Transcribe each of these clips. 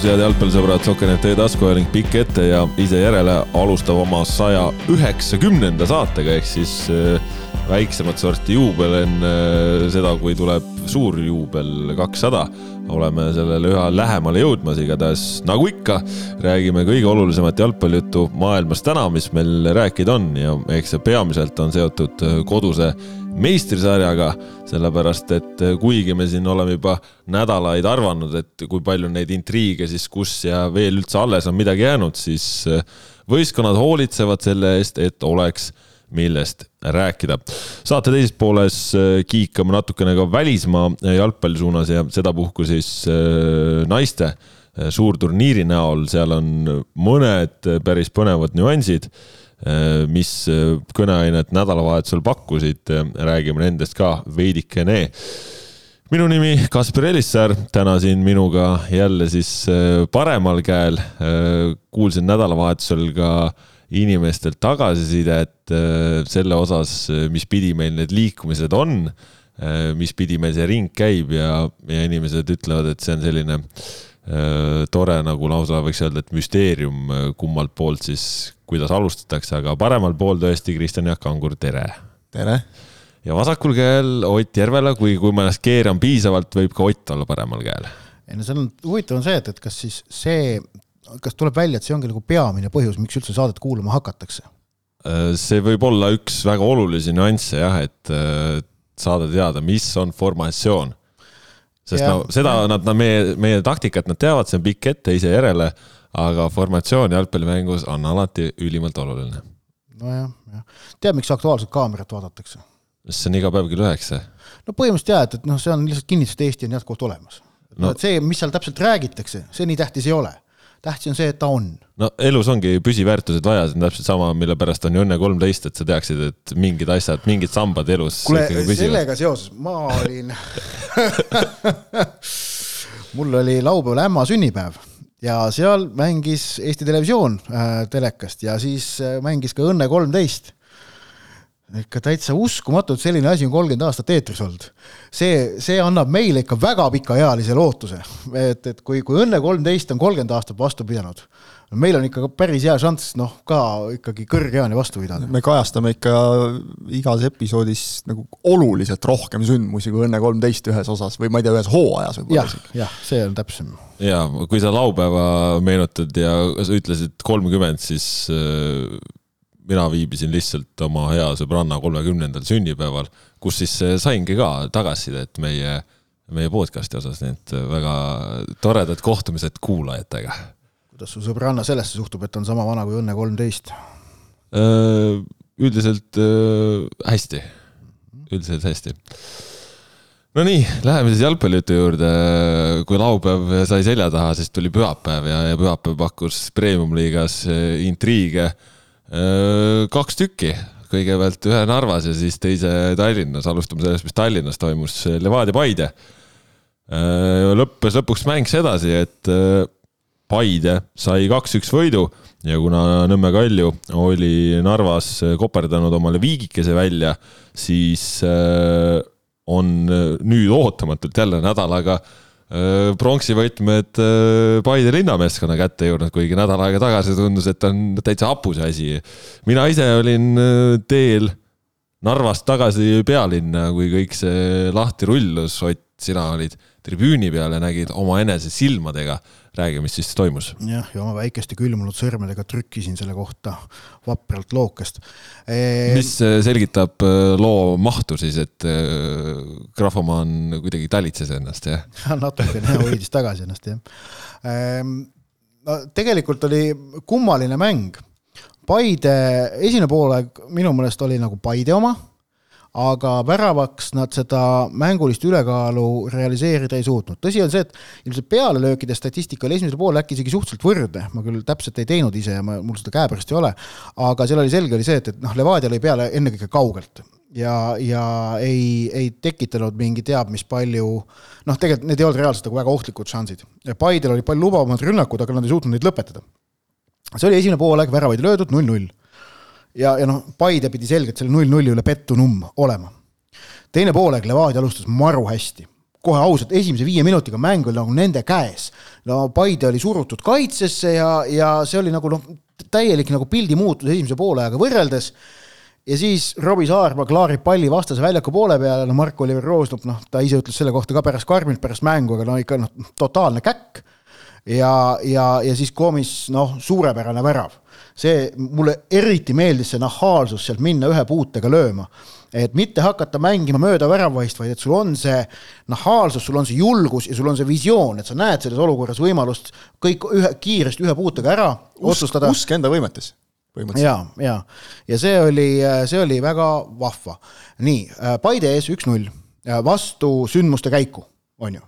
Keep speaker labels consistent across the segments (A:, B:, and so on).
A: kodus, head jalgpallisõbrad, Sokkernet e-tasku ning pikk ette ja ise järele alustab oma saja üheksakümnenda saatega ehk siis äh, väiksemat sorti juubel enne äh, seda, kui tuleb suur juubel kakssada. oleme sellele üha lähemale jõudmas, igatahes nagu ikka, räägime kõige olulisemat jalgpallijuttu maailmas täna, mis meil rääkida on ja eks see peamiselt on seotud koduse meistrisarjaga, sellepärast et kuigi me siin oleme juba nädalaid arvanud, et kui palju neid intriige siis kus ja veel üldse alles on midagi jäänud, siis võistkonnad hoolitsevad selle eest, et oleks millest rääkida. saate teises pooles äh, kiikame natukene ka välismaa jalgpalli suunas ja sedapuhku siis äh, naiste äh, suurturniiri näol, seal on mõned päris põnevad nüansid, mis kõneainet nädalavahetusel pakkusid, räägime nendest ka veidikene minu nimi Kaspar Elissaar, täna siin minuga jälle siis paremal käel. kuulsin nädalavahetusel ka äh, inimestelt tagasisidet äh, selle osas, äh, mis pidi meil need liikumised on, äh, mis pidi meil see ring käib ja, ja inimesed ütlevad, et see on selline tore nagu lausa võiks öelda, et müsteerium, kummalt poolt siis, kuidas alustatakse, aga paremal pool tõesti Kristjan Jaak Kangur, tere.
B: tere.
A: ja vasakul käel Ott Järvela, kui, kui ma ennast keeran piisavalt, võib ka Ott olla paremal käel.
B: ei no seal on, huvitav on see, et, et kas siis see kas tuleb välja, et see ongi nagu peamine põhjus, miks üldse saadet kuulama hakatakse?
A: Äh, see võib olla üks väga olulisi nüansse jah, et äh, saada teada, mis on formatsioon. Sest ja, no seda nad, nad meie, meie taktikat nad teavad, see on pikk ette, ise järele, aga formatsioon jalgpallimängus on alati ülimalt oluline.
B: nojah, jah. tead, miks Aktuaalset kaamerat vaadatakse?
A: sest see on iga päev kell üheksa.
B: no põhimõtteliselt jah, et, et noh, see on lihtsalt kinnitus, et Eesti on jätkuvalt olemas no.. see, mis seal täpselt räägitakse, see nii tähtis ei ole tähtis on see, et ta on.
A: no elus ongi püsiväärtused vaja, see on täpselt sama, mille pärast on ju Õnne kolmteist, et sa teaksid, et mingid asjad, mingid sambad elus.
B: kuule, sellega seoses ma olin mul oli laupäeval ämma sünnipäev ja seal mängis Eesti Televisioon äh, telekast ja siis äh, mängis ka Õnne kolmteist ikka täitsa uskumatu, et selline asi on kolmkümmend aastat eetris olnud. see, see annab meile ikka väga pikaealise lootuse, et, et kui, kui Õnne kolmteist on kolmkümmend aastat vastu pidanud, meil on ikka päris hea šanss, noh, ka ikkagi kõrgeani vastu pidada.
C: me kajastame ikka igas episoodis nagu oluliselt rohkem sündmusi kui Õnne kolmteist ühes osas või ma ei tea, ühes hooajas
B: võib-olla isegi. jah, see on täpsem.
A: ja kui sa laupäeva meenutad ja sa ütlesid kolmkümmend, siis äh, mina viibisin lihtsalt oma hea sõbranna kolmekümnendal sünnipäeval, kus siis eh, saingi ka tagasisidet meie, meie podcast'i osas, nii et väga toredad kohtumised kuulajatega.
B: kuidas su sõbranna sellesse suhtub, et on sama vana kui Õnne kolmteist?
A: Äh, üldiselt äh, hästi, üldiselt hästi no nii, läheme siis jalgpallijutu juurde. kui laupäev sai selja taha, siis tuli pühapäev ja, ja pühapäev pakkus premium-liigas äh, intriige kaks tükki, kõigepealt ühe Narvas ja siis teise Tallinnas, alustame sellest, mis Tallinnas toimus, Levadia Paide. Lõppes lõpuks mäng sedasi, et Paide sai kaks-üks võidu. Ja kuna Nõmme Kalju oli Narvas koperdanud omale viigikese välja, siis on nüüd ootamatult jälle nädalaga Äh, pronksivõtmed äh, Paide linnameeskonna kätte jõudnud, kuigi nädal aega tagasi tundus, et on täitsa hapu see asi. mina ise olin äh, teel Narvast tagasi pealinna, kui kõik see lahti rullus, Ott, sina olid tribüüni peal ja nägid omaenese silmadega räägi, mis siis toimus.
B: jah, ja oma väikeste külmunud sõrmedega trükkisin selle kohta vapralt lookest
A: e.... mis äh, selgitab äh, loo mahtu siis, et äh, graafomaan kuidagi talitses ennast, jah
B: natukene hoidis tagasi ennast, jah. No tegelikult oli kummaline mäng. Paide esimene poolaeg minu meelest oli nagu Paide oma aga väravaks nad seda mängulist ülekaalu realiseerida ei suutnud. tõsi on see, et ilmselt pealelöökide statistika oli esimesel poolel äkki isegi suhteliselt võrdne, ma küll täpselt ei teinud ise ja ma, mul seda käepärast ei ole, aga seal oli selge, oli see, et, et noh, Levadia lõi peale ennekõike kaugelt ja, ja ei, ei tekitanud mingi teab mis palju, noh, tegelikult need ei olnud reaalselt nagu väga ohtlikud šansid. Paidel oli palju lubavamad rünnakud, aga nad ei suutnud neid lõpetada. see oli esimene poolaeg, väravaid löödud, null-null ja, ja noh, Paide pidi selgelt selle null-nulli üle pettunumm olema. teine poolaeg Levadia alustas maru hästi, kohe ausalt, esimese viie minutiga mäng oli nagu nende käes. no Paide oli surutud kaitsesse ja, ja see oli nagu noh, täielik nagu pildi muutus esimese poolajaga võrreldes ja siis Robbie Saarma klaarib palli vastase väljaku poole peale, no Mark-Oliver Roosnup, noh, ta ise ütles selle kohta ka pärast karmilt pärast mängu, aga no ikka noh, totaalne käkk. ja, ja, ja siis Koomis, noh, suurepärane värav. See, mulle eriti meeldis see nahaalsus sealt minna ühe puutega lööma et mitte hakata mängima mööda väravaist, vaid et sul on see nahaalsus, sul on see julgus ja sul on see visioon, et sa näed selles olukorras võimalust kõik ühe, kiiresti ühe puutega ära usk, otsustada.
C: usk enda võimetes
B: ja, ja, ja see oli, see oli väga vahva. nii, Paide ees üks-null, vastu sündmuste käiku, on ju.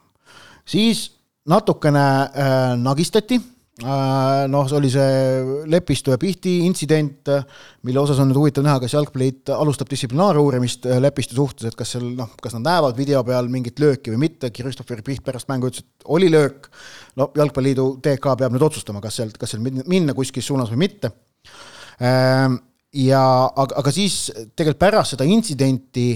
B: siis natukene äh, nagistati äh,. Noh, see oli see Lepistu ja Pihti intsident, mille osas on nüüd huvitav näha, kas Jalgpalliliit alustab distsiplinaaruurimist äh, Lepistu suhtes, et kas seal noh, kas nad näevad video peal mingit lööki või mitte, Christopher Piht pärast mängu ütles, et oli löök. no Jalgpalliliidu TK peab nüüd otsustama, kas sealt, kas seal minna kuskil suunas või mitte Ehm, ja aga, aga siis tegelikult pärast seda intsidenti,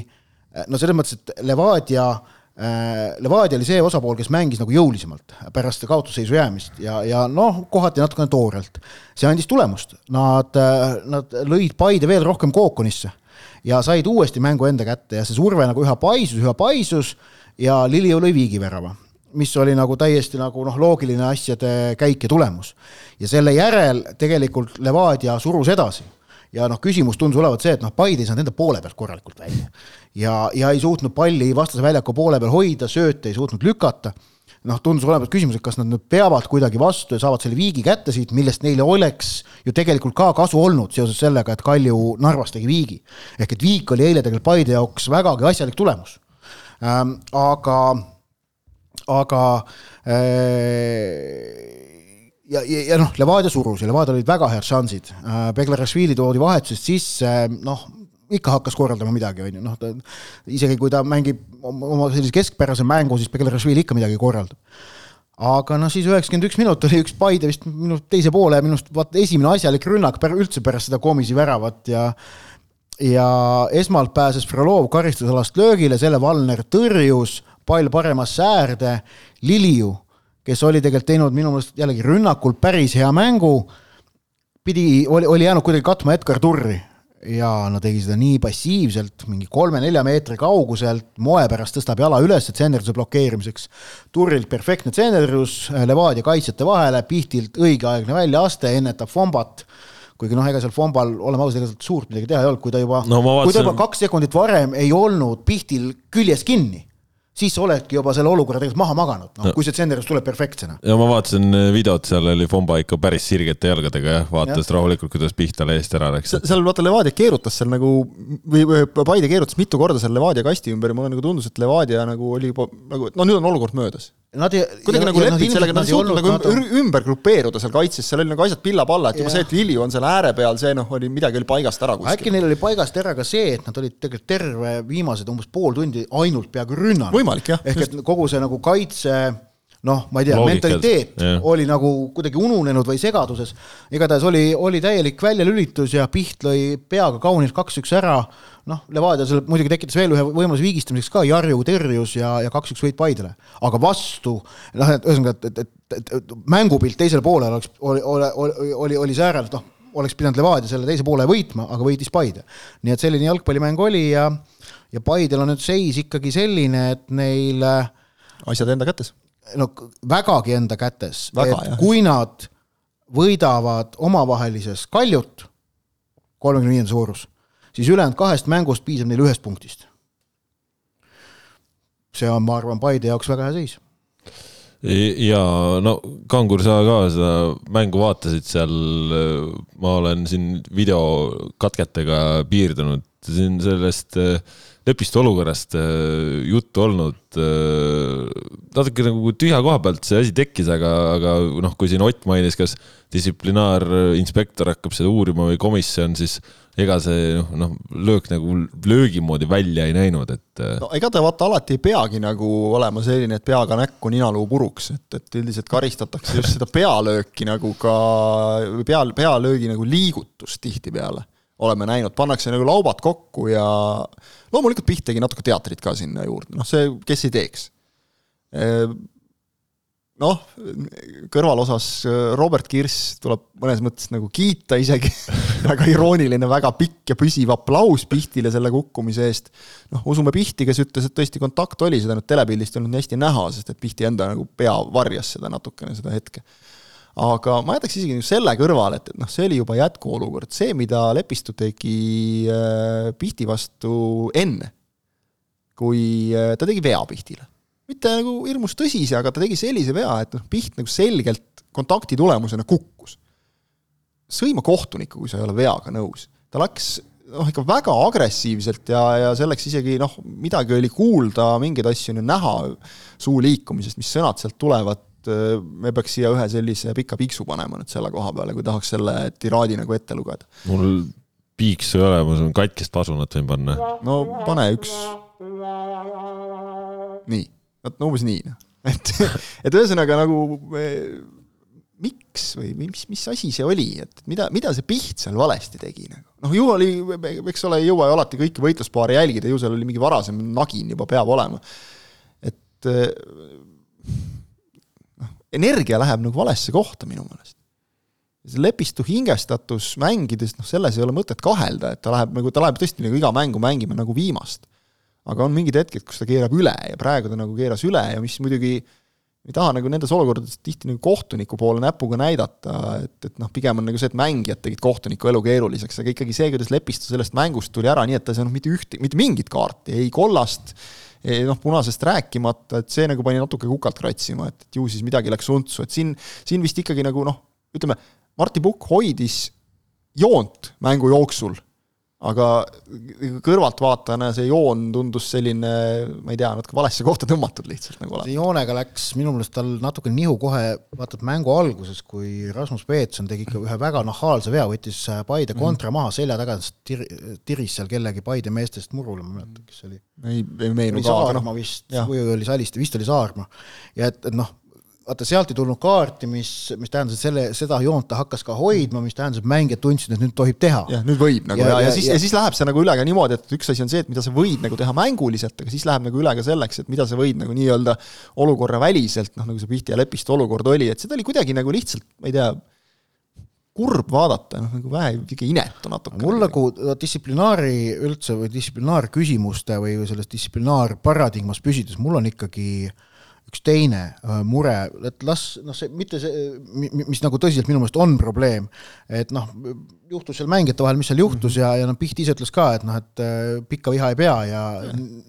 B: no selles mõttes, et Levadia äh, Levadia oli see osapool, kes mängis nagu jõulisemalt pärast kaotusseisu jäämist ja, ja noh, kohati natukene toorelt. see andis tulemust, nad, äh, nad lõid Paide veel rohkem kookonisse ja said uuesti mängu enda kätte ja see surve nagu üha paisus, üha paisus ja Liliu lõi viigivärava mis oli nagu täiesti nagu noh, loogiline asjade käik ja tulemus. ja selle järel tegelikult Levadia surus edasi ja noh, küsimus tundus olevat see, et noh, Paide ei saanud enda poole pealt korralikult välja. ja, ja ei suutnud palli vastase väljaku poole peal hoida, sööte ei suutnud lükata. noh, tundus olevat küsimus, et kas nad nüüd peavad kuidagi vastu ja saavad selle viigi kätte siit, millest neile oleks ju tegelikult ka kasu olnud seoses sellega, et Kalju Narvas tegi viigi. ehk et viik oli eile tegelikult Paide jaoks vägagi asjalik tulemus ähm,. aga aga äh, ja, ja, ja noh, Levadia surus ja Levadial olid väga head šansid. Äh, Beglarashvili toodi vahetusest sisse, noh, ikka hakkas korraldama midagi, on ju, noh, ta isegi kui ta mängib oma sellise keskpärase mängu, siis Beglarashvili ikka midagi korraldab. aga noh, siis üheksakümmend üks minut oli üks Paide vist minu teise poole minust vaata esimene asjalik rünnak pär, üldse pärast seda Komisi väravat ja ja esmalt pääses Frolov karistusalast löögile, selle Valner tõrjus, pall paremasse äärde, Liliu, kes oli tegelikult teinud minu meelest jällegi rünnakul päris hea mängu, pidi, oli, oli jäänud kuidagi katma Edgar Turri. Ja no tegi seda nii passiivselt, mingi kolme-nelja meetri kauguselt, moe pärast tõstab jala üles tsenderduse blokeerimiseks. Turrilt perfektne tsenderdus Levadia kaitsjate vahele, Pihtilt õigeaegne väljaaste, ennetab Fombat. Kuigi noh, ega seal Fombal, oleme ausad, ega sealt suurt midagi teha ei olnud, kui ta juba no,, vaatsin... kui ta juba kaks sekundit varem ei olnud Pihtil küljes kinni siis sa oledki juba selle olukorra tegelikult maha maganud, noh no. kui see Zenderist tuleb perfektsena.
A: ja ma vaatasin äh, videot, seal oli Fomba ikka päris sirgete jalgadega jah, vaatas ja. rahulikult, kuidas Pihtale eest ära läks.
C: seal vaata Levadia keerutas seal nagu või, või Paide keerutas mitu korda seal Levadia kasti ümber ja mulle nagu tundus, et Levadia nagu oli juba nagu, no nüüd on olukord möödas Nad ei, kuidagi nagu lepid sellega, nad ei suutnud nagu nad... ümber grupeeruda seal kaitses, seal oli nagu asjad pilla-palla, et juba see, et Lilju on seal ääre peal, see noh, oli midagi oli paigast ära kuskil.
B: äkki neil oli paigast ära ka see, et nad olid tegelikult terve viimased umbes pool tundi ainult peaaegu rünnanud. ehk et kogu see nagu kaitse noh, ma ei tea, mentaliteet yeah. oli nagu kuidagi ununenud või segaduses. igatahes oli, oli täielik väljalülitus ja Piht lõi peaga kaunilt kaks-üks ära. noh, Levadia seal muidugi tekitas veel ühe võimaluse viigistamiseks ka, Jarju tõrjus ja, ja kaks-üks võit Paidele. aga vastu, noh, et ühesõnaga, et, et, et, et mängupilt teisel poolel oleks, oli, oli, oli, oli, oli säärelt, noh, oleks pidanud Levadia selle teise poole võitma, aga võitis Paide. nii et selline jalgpallimäng oli ja, ja Paidel on nüüd seis ikkagi selline, et neil
C: asjad enda kätes
B: no vägagi enda kätes, et jah. kui nad võidavad omavahelises kaljut, kolmekümne viienda suurus, siis ülejäänud kahest mängust piisab neil ühest punktist. see on, ma arvan, Paide jaoks väga hea seis.
A: ja no Kangur, sa ka seda mängu vaatasid seal, ma olen siin videokatketega piirdunud, siin sellest äh, Lepistu olukorrast äh, juttu olnud. Äh, natuke nagu tühja koha pealt see asi tekkis, aga, aga noh, kui siin Ott mainis, kas distsiplinaarinspektor hakkab seda uurima või komisjon, siis ega see noh, noh, löök nagu löögi moodi välja ei näinud, et.
C: Äh, no ega ta vaata alati ei peagi nagu olema selline, et peaga näkku ninaluu puruks, et, et üldiselt karistatakse just seda pealööki nagu ka, pea, pealöögi nagu liigutust tihtipeale oleme näinud, pannakse nagu laubad kokku ja loomulikult Piht tegi natuke teatrit ka sinna juurde, noh see, kes ei teeks. noh, kõrvalosas Robert Kirss tuleb mõnes mõttes nagu kiita isegi väga irooniline, väga pikk ja püsiv aplaus Pihtile selle kukkumise eest. noh, usume Pihti, kes ütles, et tõesti kontakt oli, seda nüüd telepildist ei olnud nii hästi näha, sest et Pihti enda nagu pea varjas seda natukene, seda hetke. Aga ma jätaks isegi selle kõrvale, et, et noh, see oli juba jätkuolukord, see, mida Lepistu tegi äh, Pihti vastu enne, kui äh, ta tegi vea Pihtile mitte nagu hirmus tõsise, aga ta tegi sellise vea, et noh, Piht nagu selgelt kontakti tulemusena kukkus. sõima kohtunikku, kui sa ei ole veaga nõus. ta läks noh, ikka väga agressiivselt ja, ja selleks isegi noh, midagi oli kuulda, mingeid asju on ju näha suu liikumisest, mis sõnad sealt tulevad, me peaks siia ühe sellise pika piiksu panema nüüd selle koha peale, kui tahaks selle tiraadi nagu ette lugeda.
A: mul piiksu ei ole, ma saan katkist pasunat võin panna.
C: no pane üks. nii vot no umbes nii, noh. et, et ühesõnaga nagu miks või mis, mis asi see oli, et mida, mida see Piht seal valesti tegi nagu? noh, ju oli, eks ole, ei jõua ju alati kõiki võitluspaare jälgida, ju seal oli mingi varasem nagin juba peab olema. et noh, energia läheb nagu valesse kohta minu meelest. see Lepistu hingestatus mängides, noh, selles ei ole mõtet kahelda, et ta läheb nagu, ta läheb tõesti nagu iga mängu mängima nagu viimast aga on mingid hetked, kus ta keerab üle ja praegu ta nagu keeras üle ja mis muidugi ei taha nagu nendes olukordades tihti nagu kohtuniku poole näpuga näidata, et, et noh, pigem on nagu see, et mängijad tegid kohtuniku elu keeruliseks, aga ikkagi see, kuidas Lepistu sellest mängust tuli ära, nii et ta ei saanud mitte ühte, mitte mingit kaarti, ei kollast, noh, punasest rääkimata, et see nagu pani natuke kukalt kratsima, et, et ju siis midagi läks untsu, et siin, siin vist ikkagi nagu noh, ütleme, Martti Pukk hoidis joont mängu jooksul aga kõrvaltvaatajana see joon tundus selline, ma ei tea, natuke valesse kohta tõmmatud lihtsalt nagu
B: olema. joonega läks minu meelest tal natuke nihu kohe, vaata et mängu alguses, kui Rasmus Peetson tegi ikka ühe väga nahaalse vea, võttis Paide mhm. kontra maha selja taga, tir-, tiris seal kellegi Paide meestest murule, ma ei mäleta, kes see oli.
C: ei, ei meenu
B: ka, noh. vist, või oli Saliste, vist oli Saarma. ja et, et noh, vaata sealt ei tulnud kaarti, mis, mis tähendas, et selle, seda joont ta hakkas ka hoidma, mis tähendas, et mängijad tundsid, et nüüd tohib teha.
C: jah, nüüd võib nagu ja, ja, ja, ja siis, ja siis läheb see nagu üle ka niimoodi, et üks asi on see, et mida sa võid nagu teha mänguliselt, aga siis läheb nagu üle ka selleks, et mida sa võid nagu nii-öelda olukorra väliselt, noh nagu see Pihti ja Lepiste olukord oli, et seda oli kuidagi nagu lihtsalt, ma ei tea, kurb vaadata, noh nagu vähe ikka inetu natuke.
B: mul nagu distsiplinaari üldse või distsiplinaarküsimuste või selles distsiplinaarparadigmas püsides, mul on ikkagi äh, üks teine äh, mure, et las noh, see mitte see, mis nagu tõsiselt minu meelest on probleem, et noh, juhtus seal mängijate vahel, mis seal juhtus mm -hmm. ja, ja noh, Piht ise ütles ka, et noh, et äh, pikka viha ei pea ja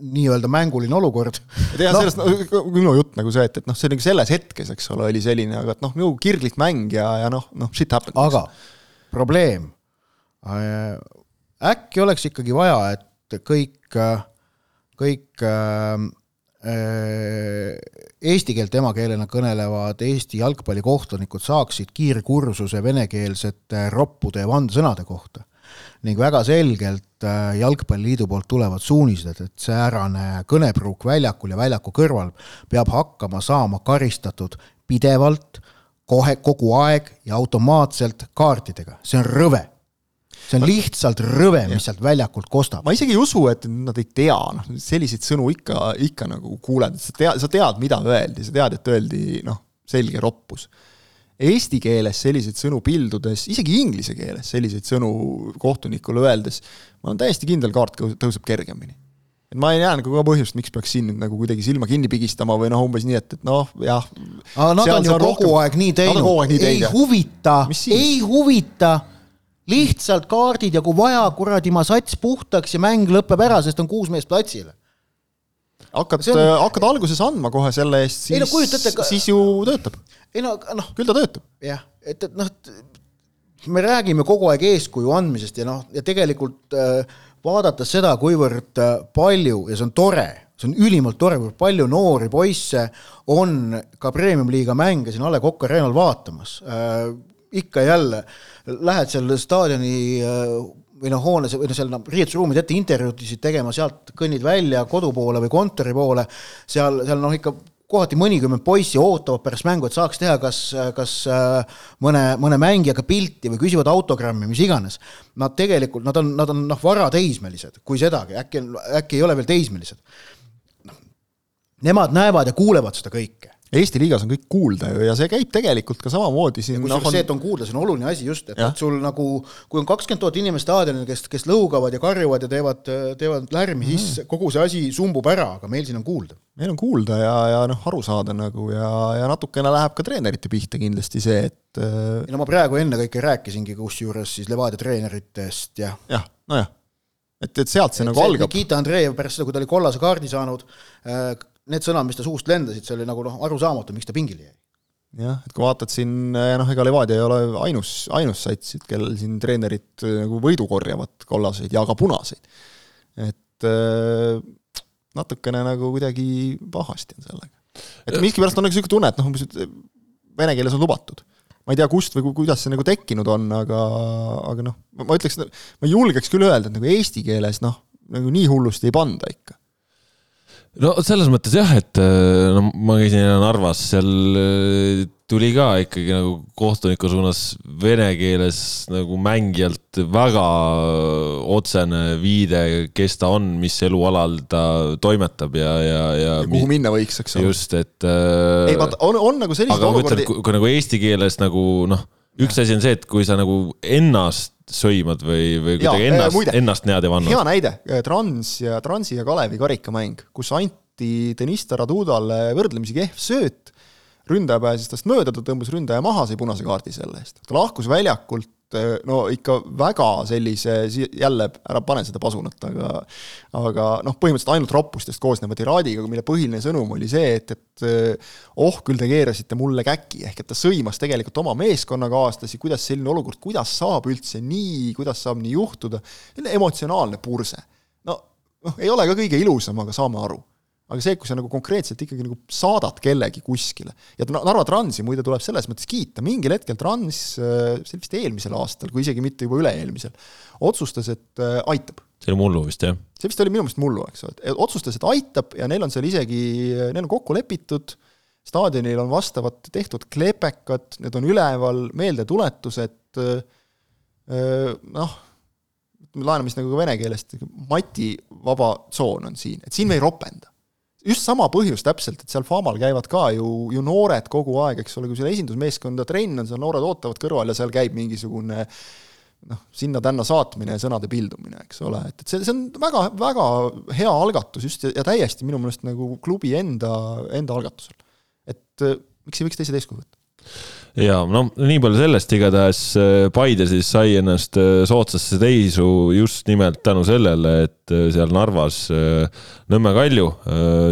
B: nii-öelda mänguline olukord.
C: tea no, sellest no, minu jutt nagu see, et, et noh, see nagu selles hetkes, eks ole, oli selline, aga et noh, nagu kirglik mäng ja, ja noh, noh, shit happens.
B: aga probleem äh,, äkki oleks ikkagi vaja, et kõik, kõik Äh, eesti keelt emakeelena kõnelevad Eesti jalgpallikohtunikud saaksid kiirkursuse venekeelsete roppude ja vandesõnade kohta. ning väga selgelt äh, Jalgpalliliidu poolt tulevad suunised, et säärane kõnepruuk väljakul ja väljaku kõrval peab hakkama saama karistatud pidevalt, kohe, kogu aeg ja automaatselt kaartidega, see on rõve see on lihtsalt rõve, mis sealt väljakult kostab.
C: ma isegi ei usu, et nad ei tea, noh, selliseid sõnu ikka, ikka nagu kuuled, sa tead, sa tead, mida öeldi, sa tead, et öeldi noh, selge roppus. Eesti keeles selliseid sõnu pildudes, isegi inglise keeles selliseid sõnu kohtunikule öeldes, ma olen täiesti kindel, kaart tõuseb kergemini. Et ma ei näe nagu ka põhjust, miks peaks siin nüüd nagu kuidagi silma kinni pigistama või noh, umbes nii, et, et noh, jah.
B: aga nad on ju kogu rohkem, aeg nii teinud, ei huvita, ei huvita lihtsalt kaardid ja kui vaja, kuradi ma sats puhtaks ja mäng lõpeb ära, sest on kuus meest platsil.
C: hakkad on..., hakkad alguses andma kohe selle eest, siis, no, ka... siis ju töötab.
B: ei no noh.
C: küll ta töötab.
B: jah, et, et noh, me räägime kogu aeg eeskuju andmisest ja noh, ja tegelikult äh, vaadates seda, kuivõrd äh, palju ja see on tore, see on ülimalt tore, kui palju noori poisse on ka premium-liiga mänge siin A Le Coq Arena'l vaatamas äh, ikka jälle lähed seal staadioni äh, või noh, hoones või noh, seal noh, riietusruumide ette intervjuudisid tegema, sealt kõnnid välja kodu poole või kontori poole, seal, seal noh, ikka kohati mõnikümmend poissi ootavad pärast mängu, et saaks teha kas, kas äh, mõne, mõne mängijaga pilti või küsivad autogrammi, mis iganes. Nad tegelikult, nad on, nad on noh, varateismelised, kui sedagi, äkki, äkki ei ole veel teismelised nemad näevad ja kuulevad seda kõike
C: Eesti liigas on kõik kuulda ju ja see käib tegelikult ka samamoodi siin.
B: kusjuures noh, on... see, et on kuulda, see on oluline asi just, et, et sul nagu, kui on kakskümmend tuhat inimest staadionil, kes, kes lõugavad ja karjuvad ja teevad, teevad lärmi mm., siis kogu see asi sumbub ära, aga meil siin on kuulda.
C: meil on kuulda ja, ja noh, aru saada nagu ja, ja natukene läheb ka treenerite pihta kindlasti see, et
B: äh, ei no ma praegu ennekõike rääkisingi kusjuures siis Levadia treeneritest ja
C: jah, nojah et, et sealt see et nagu see, algab.
B: Nikita Andreev pärast seda, kui ta oli kollase kaardi saanud, äh, need sõnad, mis ta suust lendasid, see oli nagu noh, arusaamatu, miks ta pingile jäi.
C: jah, et kui vaatad siin, noh, ega Levadia ei ole ainus, ainus sats, kellel siin treenerid äh, nagu võidu korjavad, kollaseid ja ka punaseid. et äh, natukene nagu kuidagi pahasti on sellega. et miskipärast on nagu niisugune tunne, et noh, vene keeles on lubatud ma ei tea, kust või kuidas see nagu tekkinud on, aga, aga noh, ma ütleks, ma julgeks küll öelda, et nagu eesti keeles noh, nagu nii hullusti ei panda ikka
A: no selles mõttes jah, et äh, no ma käisin Narvas, seal äh, tuli ka ikkagi nagu kohtuniku suunas vene keeles nagu mängijalt väga otsene viide, kes ta on, mis elualal ta toimetab ja, ja, ja.
C: kuhu minna võiks, eks
A: ole. just, et. Äh,
C: ei vaata, on, on nagu selliseid
A: olukordi. kui nagu eesti keeles nagu noh, üks asi on see, et kui sa nagu ennast sõimad või, või kuidagi ennast, muide, ennast näed ja vannad.
C: hea näide, Trans ja Transi ja Kalevi karikamäng, kus anti Deniss Taradudale võrdlemisi kehv sööt, ründaja pääses tast mööda, ta tõmbas ründaja maha, sai punase kaardi selle eest. ta lahkus väljakult no ikka väga sellise, jälle ära pane seda pasunat, aga aga noh, põhimõtteliselt ainult roppustest koosneva tiraadiga, mille põhiline sõnum oli see, et, et eh, oh, küll te keerasite mulle käki, ehk et ta sõimas tegelikult oma meeskonnakaaslasi, kuidas selline olukord, kuidas saab üldse nii, kuidas saab nii juhtuda, selline emotsionaalne purse. no noh, ei ole ka kõige ilusam, aga saame aru aga see, kui sa nagu konkreetselt ikkagi nagu saadad kellegi kuskile ja Narva Transi muide tuleb selles mõttes kiita, mingil hetkel Trans, äh, see oli vist eelmisel aastal, kui isegi mitte juba üle-eelmisel, otsustas, et äh, aitab.
A: see oli mullu vist, jah?
C: see vist oli minu meelest mullu, eks ole, et otsustas, et aitab ja neil on seal isegi, neil on kokku lepitud, staadionil on vastavad tehtud klepekad, need on üleval, meeldetuletused, äh, noh, laename siis nagu vene keelest, mati vaba tsoon on siin, et siin me ei ropenda just sama põhjus täpselt, et seal Famal käivad ka ju, ju noored kogu aeg, eks ole, kui seal esindusmeeskonda trenn on, seal noored ootavad kõrval ja seal käib mingisugune noh, sinna-tänna saatmine ja sõnade pildumine, eks ole, et, et see, see on väga, väga hea algatus just ja, ja täiesti minu meelest nagu klubi enda, enda algatusel. et miks ei võiks teised eeskuju võtta?
A: Ja no nii palju sellest, igatahes äh, Paide siis sai ennast äh, soodsasse teisu just nimelt tänu sellele, et äh, seal Narvas Nõmme Kalju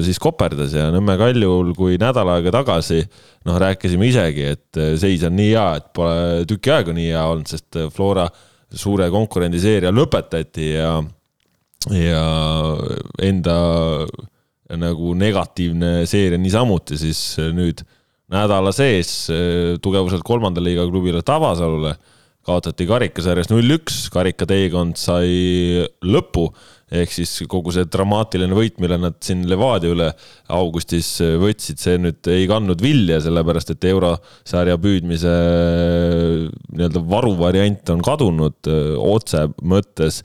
A: siis koperdas ja Nõmme Kaljul, kui nädal aega tagasi noh, rääkisime isegi, et seis on nii hea, et pole tüki aega nii hea olnud, sest Flora suure konkurendiseeria lõpetati ja, ja enda nagu negatiivne seeria niisamuti, siis nüüd nädala sees eh, tugevuselt kolmanda liiga klubile Tabasalule kaotati karikasarjas null-üks, karikateekond sai lõpu ehk siis kogu see dramaatiline võit, mille nad siin Levadia üle augustis võtsid, see nüüd ei kandnud vilja, sellepärast et eurosarja püüdmise nii-öelda varuvariant on kadunud otse mõttes.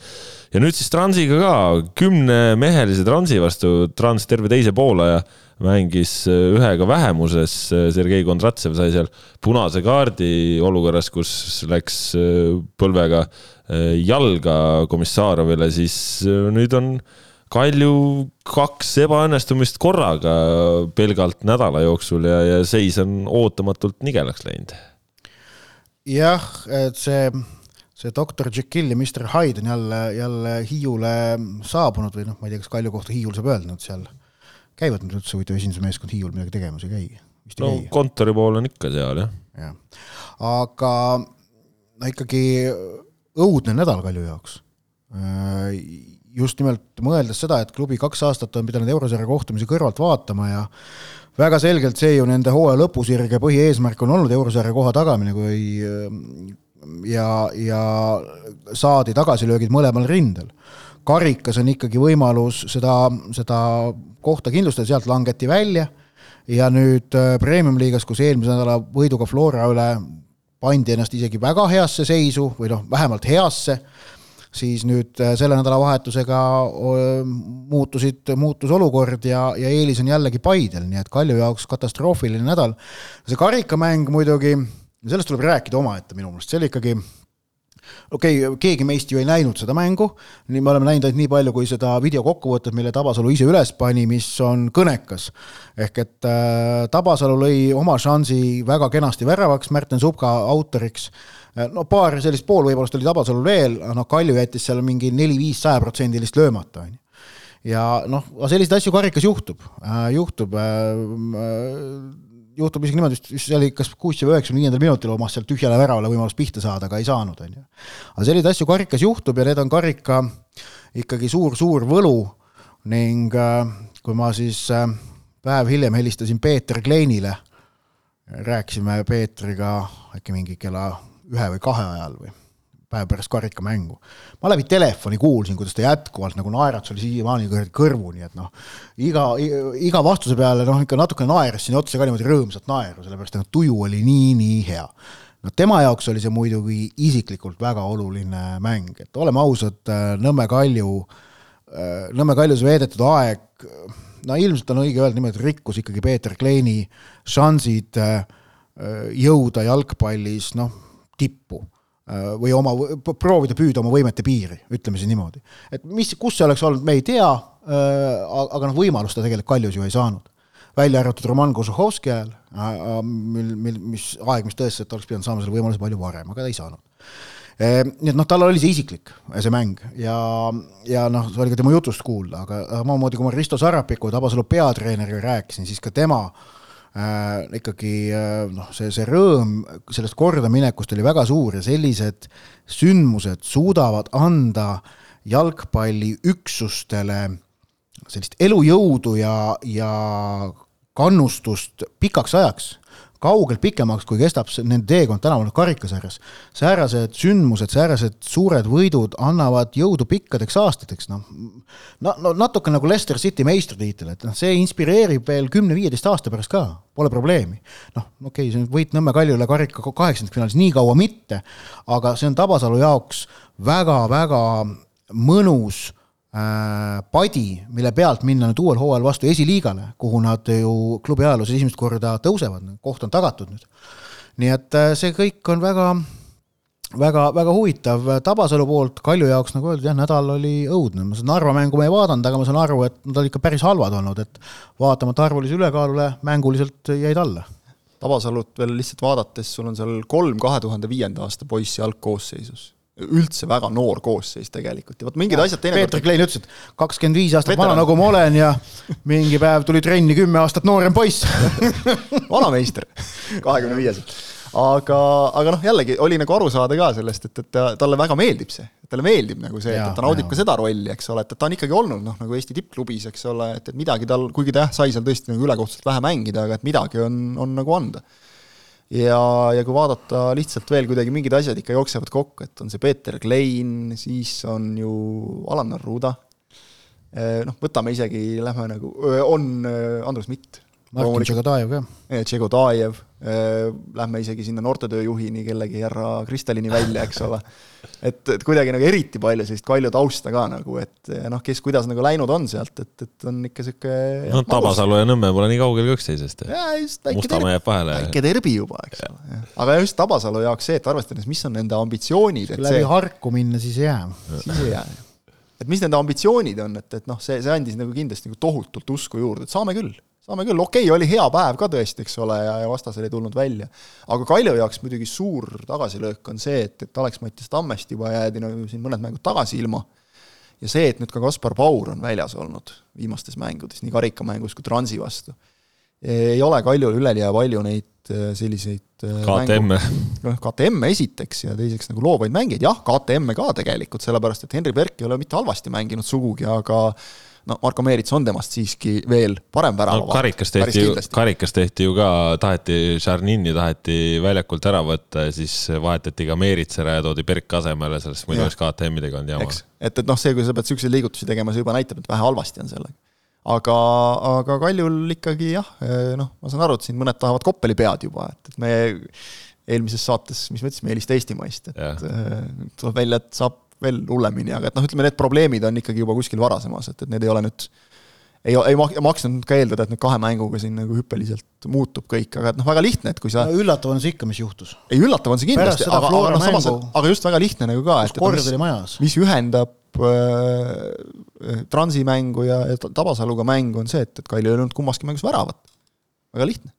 A: ja nüüd siis Transiga ka, kümnemehelise Transi vastu, Trans terve teise poolaja mängis äh, ühega vähemuses, äh, Sergei Kondratsev sai seal punase kaardi olukorras, kus läks äh, põlvega jalga Komissaarovile, siis nüüd on Kalju kaks ebaõnnestumist korraga pelgalt nädala jooksul ja, ja seis on ootamatult nigelaks läinud.
B: jah, et see see doktor Jekyll ja Mr Hyde on jälle, jälle Hiiule saabunud või noh, ma ei tea, kas Kalju kohta Hiiul saab öelda nüüd seal käivad nüüd üldse huvitav esindusmeeskond Hiiul midagi tegemas, ei käi?
A: no käi. kontori pool on ikka seal, jah.
B: jah, aga no ikkagi õudne nädal Kalju jaoks. Äh, just nimelt mõeldes seda, et klubi kaks aastat on pidanud eurosarja kohtumisi kõrvalt vaatama ja väga selgelt see ju nende hooaja lõpusirge põhieesmärk on olnud eurosarja koha tagamine, kui ja, ja saadi tagasilöögid mõlemal rindel karikas on ikkagi võimalus seda, seda kohta kindlustada, sealt langeti välja ja nüüd äh, Premium-liigas, kus eelmise nädala võiduga Flora üle pandi ennast isegi väga heasse seisu või noh, vähemalt heasse, siis nüüd selle nädalavahetusega muutusid, muutus olukord ja, ja eelis on jällegi Paidel, nii et Kalju jaoks katastroofiline nädal. see karikamäng muidugi, sellest tuleb rääkida omaette minu meelest, see oli ikkagi okei okay,, keegi meist ju ei näinud seda mängu, nii me oleme näinud ainult nii palju, kui seda videokokkuvõtet, mille Tabasalu ise üles pani, mis on kõnekas. ehk et äh, Tabasalu lõi oma šansi väga kenasti väravaks, Märten Subka autoriks. Äh, no paar sellist poolvõimalust oli Tabasalul veel, noh Kalju jättis seal mingi neli-viis sajaprotsendilist löömata, on ju. Ja noh, selliseid asju karikas juhtub. Äh,, juhtub äh, äh juhtub isegi niimoodi, vist see oli kas kuuskümmend üheksakümne viiendal minutil omas sealt tühjale väravale võimalus pihta saada, aga ei saanud, on ju. aga selliseid asju karikas juhtub ja need on karika ikkagi suur-suur võlu ning äh, kui ma siis äh, päev hiljem helistasin Peeter Kleinile, rääkisime Peetriga äkki mingi kella ühe või kahe ajal või päev pärast karikamängu. ma läbi telefoni kuulsin, kuidas ta jätkuvalt nagu naeratus oli siiamaani kõrvuni, et noh, iga, iga vastuse peale noh, ikka natukene naeras sinna otsa ka niimoodi rõõmsalt naeru, sellepärast et tuju oli nii-nii hea. no tema jaoks oli see muidugi isiklikult väga oluline mäng, et oleme ausad, Nõmme Kalju, Nõmme Kaljus veedetud aeg, no ilmselt on õige öelda niimoodi, rikkus ikkagi Peeter Kleini šansid jõuda jalgpallis noh, tippu või oma, proovida püüda oma võimete piiri, ütleme siis niimoodi. et mis, kus see oleks olnud, me ei tea, äh, aga noh, võimalust ta tegelikult Kaljus ju ei saanud. välja arvatud Roman Kožuhovski ajal, äh, mil, mil, mis aeg, mis tõestas, et oleks pidanud saama selle võimaluse palju varem, aga ta ei saanud. nii et noh, tal oli see isiklik, see mäng ja, ja noh, see oli ka tema jutust kuulda, aga samamoodi kui ma Risto Sarrapiku, Tabasalu peatreeneriga rääkisin, siis ka tema äh, äh, ikkagi äh, noh, see, see rõõm sellest kordaminekust oli väga suur ja sellised sündmused suudavad anda jalgpalliüksustele sellist elujõudu ja, ja kannustust pikaks ajaks kaugelt pikemaks, kui kestab nende teekond tänaval karikasarjas. säärased sündmused, säärased suured võidud annavad jõudu pikkadeks aastateks, noh. no, no natuke nagu Leicester City meistritiitel, et noh, see inspireerib veel kümne-viieteist aasta pärast ka, pole probleemi. noh, okei okay,, see on võit Nõmme Kaljule karika kaheksandikfinaalis, nii kaua mitte, aga see on Tabasalu jaoks väga-väga mõnus padi, mille pealt minna nüüd uuel hooajal vastu esiliigale, kuhu nad ju klubi ajaloos esimest korda tõusevad, koht on tagatud nüüd. nii et äh, see kõik on väga, väga, väga huvitav Tabasalu poolt, Kalju jaoks, nagu öeldud, jah, nädal oli õudne, ma seda Narva mängu ma ei vaadanud, aga ma saan aru, et nad olid ikka päris halvad olnud, et vaatamata arvulise ülekaalule, mänguliselt jäid alla.
C: Tabasalut veel lihtsalt vaadates, sul on seal kolm kahe tuhande viienda aasta poissi algkoosseisus üldse väga noor koosseis tegelikult ja vot mingid ja, asjad
B: teinekord Peeter Klein ütles, et kakskümmend viis aastat Veteran. vana, nagu ma olen ja mingi päev tuli trenni kümme aastat noorem poiss
C: vanameister, kahekümne viieselt. aga, aga noh, jällegi oli nagu aru saada ka sellest, et, et talle väga meeldib see, talle meeldib nagu see, et ta naudib ja. ka seda rolli, eks ole, et, et ta on ikkagi olnud noh, nagu Eesti tippklubis, eks ole, et, et midagi tal, kuigi ta jah, sai seal tõesti nagu ülekohtuselt vähe mängida, aga et midagi on, on nagu anda ja, ja kui vaadata lihtsalt veel kuidagi mingid asjad ikka jooksevad kokku, et on see Peeter Klein, siis on ju Alan Arruda, eh, noh, võtame isegi, lähme nagu, on Andrus Mitt
B: Martin Tšegodajev ka.
C: Tšegodajev, lähme isegi sinna noortetööjuhini kellegi härra Kristalini välja, eks ole. et, et kuidagi nagu eriti palju sellist Kalju tausta ka nagu, et noh, kes kuidas nagu läinud on sealt, et, et on ikka sihuke.
A: no Tabasalu ja Nõmme pole nii kaugel ka üksteisest. Mustamäe jääb vahele.
C: väike derbi juba, eks ole. aga just Tabasalu jaoks see, et arvestades, mis on nende ambitsioonid.
B: kui läbi see... harku minna, siis ei jää.
C: siis ei jää et mis nende ambitsioonid on, et, et noh, see, see andis nagu kindlasti nagu tohutult usku juurde, et saame küll saame küll, okei okay,, oli hea päev ka tõesti, eks ole, ja, ja vastasel ei tulnud välja. aga Kalju jaoks muidugi suur tagasilöök on see, et, et Alex-Mattias Tammest juba jäädi no siin mõned mängud tagasi ilma, ja see, et nüüd ka Kaspar Paur on väljas olnud viimastes mängudes, nii karikamängus kui Transi vastu, ei ole Kaljul üleliia palju neid äh, selliseid
A: äh, KTM-e.
C: noh, KTM-e esiteks ja teiseks nagu loovaid mängijaid, jah, KTM-e ka tegelikult, sellepärast et Henri Berk ei ole mitte halvasti mänginud sugugi, aga no Marko Meerits on temast siiski veel parem väravavaht
A: no,. karikas tehti ju, karikas tehti ju ka, taheti Šarnini taheti väljakult ära võtta ja siis vahetati ka Meerits ära ja toodi Berk asemele, sellest muidu oleks KTM-idega olnud jama.
C: et, et noh, see, kui sa pead siukseid liigutusi tegema, see juba näitab, et vähe halvasti on sellega aga, aga Kaljul ikkagi jah, noh, ma saan aru, et siin mõned tahavad Koppeli pead juba, et, et me eelmises saates, mis me ütlesime, eelista Eestimaist, et ja. tuleb välja, et saab veel hullemini, aga et noh, ütleme need probleemid on ikkagi juba kuskil varasemas, et, et need ei ole nüüd ei, ei maksnud ka eeldada, et nüüd kahe mänguga siin nagu hüppeliselt muutub kõik, aga et noh, väga lihtne, et kui sa
B: no, üllatav on see ikka, mis juhtus.
C: ei, üllatav on see kindlasti, aga, aga noh, samas, aga just väga lihtne nagu ka,
B: et kord oli majas.
C: mis ühendab äh, Transi mängu ja, ja Tabasaluga mängu, on see, et, et Kail ei olnud kummaski mängus väravat. väga lihtne.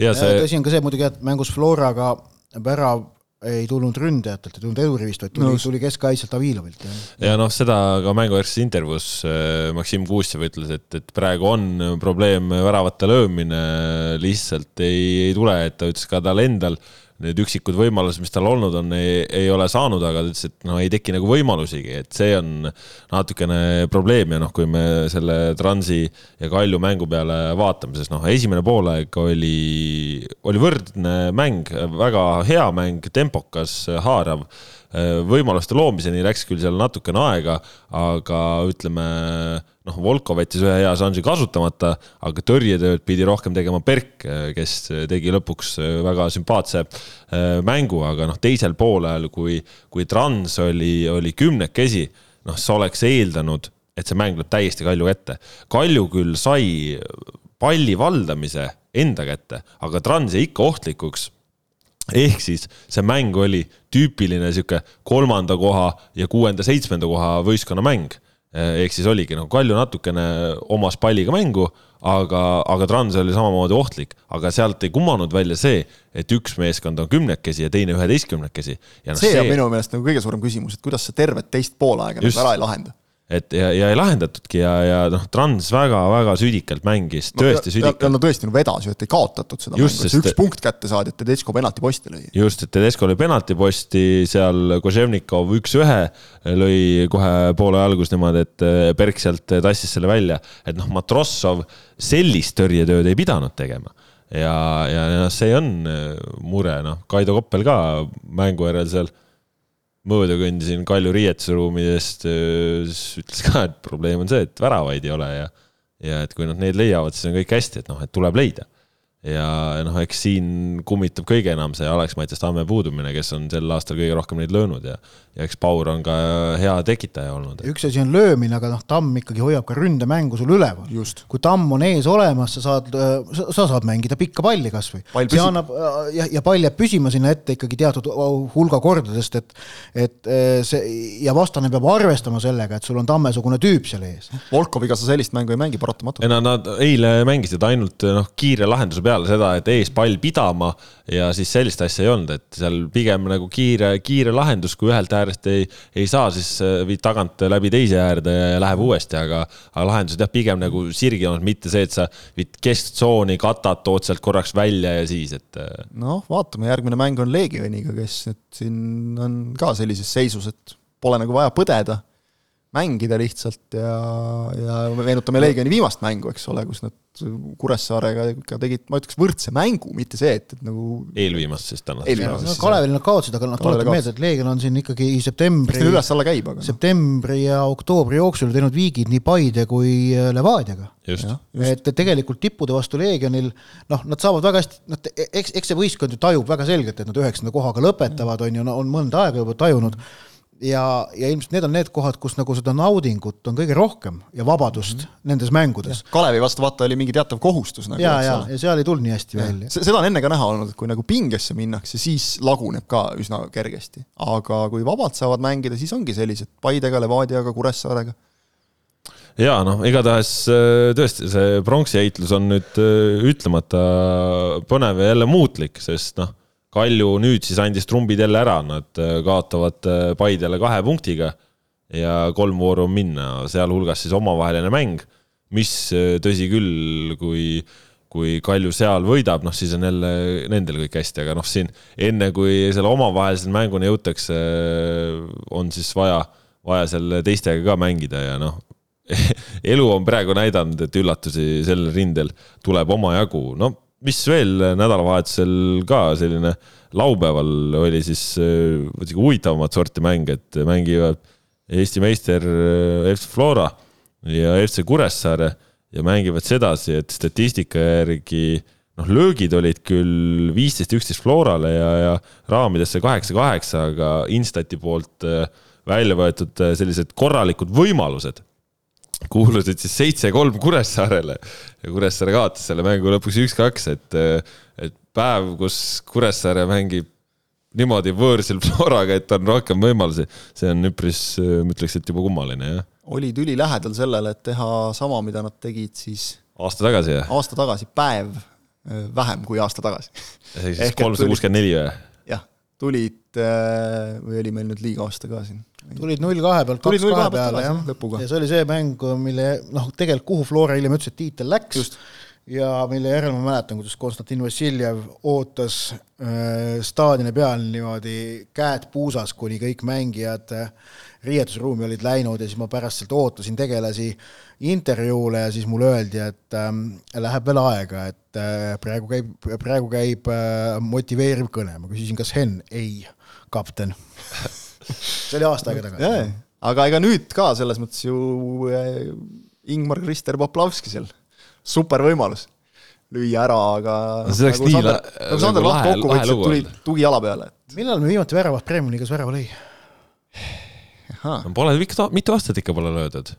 B: ja see tõsi on ka see muidugi, et mängus Floraga värav ei tulnud ründajatelt, ei tulnud Eurivist, vaid tuli no., tuli keskkaitselt Avilovilt.
A: ja noh, seda ka mängujärgses intervjuus äh, Maksim Kuustsev ütles, et, et praegu on probleem väravate löömine, lihtsalt ei, ei tule, et ta ütles ka tal endal need üksikud võimalused, mis tal olnud on, ei, ei ole saanud, aga ta ütles, et no ei teki nagu võimalusigi, et see on natukene probleem ja noh, kui me selle Transi ja Kalju mängu peale vaatame, siis noh, esimene poolaeg oli, oli võrdne mäng, väga hea mäng, tempokas, haarav võimaluste loomiseni läks küll seal natukene aega, aga ütleme noh, Volko võttis ühe hea šansi kasutamata, aga tõrjetööd pidi rohkem tegema Berk, kes tegi lõpuks väga sümpaatse äh, mängu, aga noh, teisel poolel, kui, kui Trans oli, oli kümnekesi, noh, sa oleks eeldanud, et see mäng läheb täiesti Kalju kätte. Kalju küll sai palli valdamise enda kätte, aga Trans jäi ikka ohtlikuks ehk siis see mäng oli tüüpiline sihuke kolmanda koha ja kuuenda-seitsmenda koha võistkonna mäng Eh, ehk siis oligi nagu Kalju natukene omas palliga mängu, aga, aga Trans oli samamoodi ohtlik, aga sealt ei kumanud välja see, et üks meeskond on kümnekesi ja teine üheteistkümnekesi.
C: No, see, see on minu meelest nagu kõige suurem küsimus, et kuidas sa tervet teist poolaega nagu ära ei lahenda
A: et ja, ja ei lahendatudki ja, ja noh, Trans väga-väga südikalt mängis, tõesti no, südikalt.
C: no tõesti nagu vedas ju, et ei kaotatud seda just, mängu, üks punkt kätte saadi, et Tedesco penaltiposti lõi.
A: just, et Tedesco lõi penaltiposti, seal Koževnikov üks-ühe lõi kohe poole algus niimoodi, et Berk sealt tassis selle välja, et noh, Matrossov sellist tõrjetööd ei pidanud tegema ja, ja noh, see on mure, noh, Kaido Koppel ka mängu järel seal mööda kõndisin Kalju riietusruumidest, ütles ka, et probleem on see, et väravaid ei ole ja, ja et kui nad neid leiavad, siis on kõik hästi, et noh, et tuleb leida ja noh, eks siin kummitab kõige enam see Alex Mattias Tamme puudumine, kes on sel aastal kõige rohkem neid löönud ja ja eks Paur on ka hea tekitaja olnud.
B: üks asi on löömine, aga noh, Tamm ikkagi hoiab ka ründemängu sul üleval. kui Tamm on ees olemas, sa saad, sa saad mängida pikka palli kasvõi. see annab ja, ja pall jääb püsima sinna ette ikkagi teatud hulga kordadest, et et eh, see ja vastane peab arvestama sellega, et sul on Tamme-sugune tüüp seal ees.
C: Volkoviga sa sellist mängu ei mängi paratamatult.
A: ei no nad eile mängisid ainult noh, kiire lahenduse peale peale seda, et ees pall pidama ja siis sellist asja ei olnud, et seal pigem nagu kiire, kiire lahendus, kui ühelt äärest ei, ei saa, siis äh, viid tagant läbi teise äärde ja läheb uuesti, aga, aga lahendused jah, pigem nagu sirgi olnud, mitte see, et sa viid kesktsooni, katad, tood sealt korraks välja ja siis, et.
C: Äh, noh, vaatame, järgmine mäng on Leegioniga, kes nüüd siin on ka sellises seisus, et pole nagu vaja põdeda mängida lihtsalt ja, ja meenutame Leegioni viimast mängu, eks ole, kus nad Kuressaarega ikka tegid, ma ütleks, võrdse mängu, mitte see, et, et nagu
A: eelviimast siis täna.
B: No, Kalevil nad kaotasid, aga noh, tuletan meelde, et Leegion on siin ikkagi septembri
C: üles-alla käib, aga noh.
B: septembri ja oktoobri jooksul teinud viigid nii Paide kui äh, Levadiaga. et tegelikult tippude vastu Leegionil noh, nad saavad väga hästi, noh, eks, eks see võistkond ju tajub väga selgelt, et nad üheksanda kohaga lõpetavad, on ju, on mõnda aega juba tajunud mm ja, ja ilmselt need on need kohad, kus nagu seda naudingut on kõige rohkem ja vabadust mm -hmm. nendes mängudes.
C: Kalevi vastu vaata oli mingi teatav kohustus nagu.
B: ja, ja, ja seal ei tulnud nii hästi ja. välja.
C: seda on enne ka näha olnud, et kui nagu pingesse minnakse, siis laguneb ka üsna kergesti. aga kui vabalt saavad mängida, siis ongi sellised Paidega, Levadiaga, Kuressaarega
A: ja noh, igatahes äh, tõesti, see pronksi heitlus on nüüd äh, ütlemata põnev ja jälle muutlik, sest noh Kalju nüüd siis andis trumbid jälle ära, nad äh, kaotavad äh, Paidele kahe punktiga ja kolm vooru on minna, sealhulgas siis omavaheline mäng, mis äh, tõsi küll, kui, kui Kalju seal võidab, noh siis on jälle nendel kõik hästi, aga noh, siin enne kui selle omavahelise mänguni jõutakse, on siis vaja, vaja seal teistega ka mängida ja noh, elu on praegu näidanud, et üllatusi sellel rindel tuleb omajagu, no mis veel nädalavahetusel ka selline laupäeval oli siis äh, huvitavamat sorti mäng, et mängivad Eesti meister äh, FC Flora ja FC Kuressaare ja mängivad sedasi, et statistika järgi noh, löögid olid küll viisteist, üksteist Florale ja, ja raamidesse kaheksa-kaheksa, aga Instati poolt äh, välja võetud sellised korralikud võimalused kuulusid siis seitse-kolm Kuressaarele ja Kuressaare kaotas selle mängu lõpuks üks-kaks, et, et päev, kus Kuressaare mängib niimoodi võõrsil Floraga, et on rohkem võimalusi, see on üpris, ma ütleks, et juba kummaline, jah.
C: olid ülilähedal sellele, et teha sama, mida nad tegid siis
A: aasta tagasi, jah?
C: aasta tagasi, päev vähem kui aasta tagasi.
A: ehk siis kolmsada kuuskümmend neli või?
C: jah, tulid või oli meil nüüd liiga aasta ka siin?
B: Tulid null kahe pealt kaks kahe peale, jah. ja see oli see mäng, mille noh, tegelikult kuhu Flora hiljem ütles, et tiitel läks Just ja mille järel ma mäletan, kuidas Konstantin Vassiljev ootas äh, staadioni peal niimoodi käed puusas, kuni kõik mängijad äh, riietusruumi olid läinud ja siis ma pärast sealt ootasin tegelasi intervjuule ja siis mulle öeldi, et äh, läheb veel aega, et äh, praegu käib, praegu käib äh, motiveeriv kõne. ma küsisin, kas Henn? ei, kapten see oli aasta aega tagasi.
C: aga ega nüüd ka selles mõttes ju äh, Ingmar Krister Poplavski seal super võimalus lüüa ära, aga
A: no see läks nagu nii
C: Sander, nagu Sander Laht kokku võttis, et tuli tugijala peale.
B: millal me viimati väravat Premiumi liigas värava lõi?
A: Pole mitu, mitu aastat ikka pole löödud.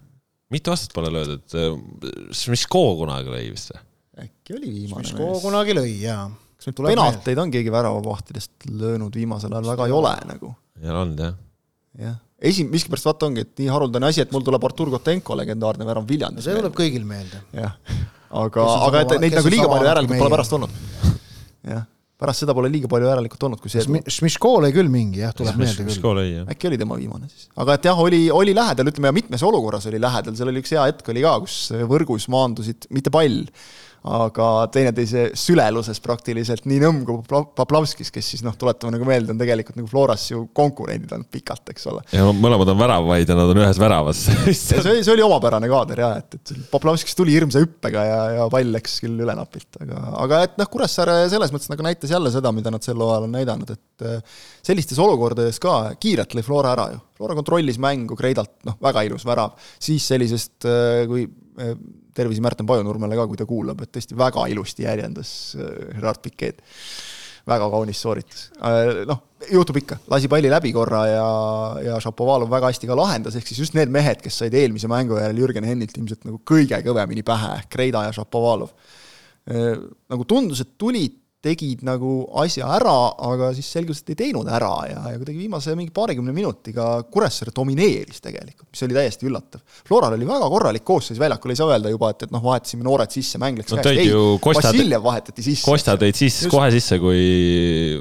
A: mitu aastat pole löödud. Šmiško kunagi lõi vist või?
C: äkki oli viimane
B: Šmiško kunagi lõi, jaa.
C: kas nüüd penalteid on keegi väravavahtidest löönud viimasel ajal, väga ei ole nagu?
A: Ei ole olnud, jah.
C: jah esi-, miskipärast vaata ongi, et nii haruldane asi, et mul tuleb Artur Kotenko legendaarne värav Viljandis.
B: see tuleb kõigil meelde.
C: jah, aga, aga et neid nagu liiga palju järelikult pole pärast olnud. jah, pärast seda pole liiga palju järelikult olnud, kui see
B: Šmiško lõi küll mingi jah, tuleb meelde
A: küll.
C: äkki oli tema viimane siis. aga et jah, oli, oli lähedal, ütleme ja mitmes olukorras oli lähedal, seal oli üks hea hetk oli ka, kus võrgus maandusid, mitte pall, aga teineteise süleluses praktiliselt nii Nõmm kui Poplavskis, kes siis noh, tuletame nagu meelde, on tegelikult nagu Floras ju konkurendid olnud pikalt, eks ole.
A: ja mõlemad on väravaid ja nad on ühes väravas
C: see oli, see oli omapärane kaader jah, et, et Poplavskis tuli hirmsa hüppega ja, ja pall läks küll üle napilt, aga, aga et noh, Kuressaare selles mõttes nagu näitas jälle seda, mida nad sel hooajal on näidanud, et äh, sellistes olukordades ka kiirelt lõi Flora ära ju. Flora kontrollis mängu Kreidalt, noh, väga ilus värav, siis sellisest, äh, kui äh, tervisi Märten Pajunurmele ka, kui ta kuulab, et tõesti väga ilusti järjendas äh, Gerard Piquet. väga kaunis sooritus. Äh, noh, juhtub ikka, lasi palli läbi korra ja, ja Šapovalov väga hästi ka lahendas, ehk siis just need mehed, kes said eelmise mängu järel Jürgen Hennilt ilmselt nagu kõige kõvemini pähe, ehk Kreida ja Šapovalov. Äh, nagu tundus, et tulid tegid nagu asja ära, aga siis selgus, et ei teinud ära ja, ja kuidagi viimase mingi paarikümne minutiga Kuressaare domineeris tegelikult, mis oli täiesti üllatav. Floral oli väga korralik koosseis väljakul, ei saa öelda juba, et, et noh, vahetasime noored sisse, mäng läks
A: no, käest, ei,
C: Vassiljev vahetati sisse.
A: Kosta tõid siis kohe sisse, kui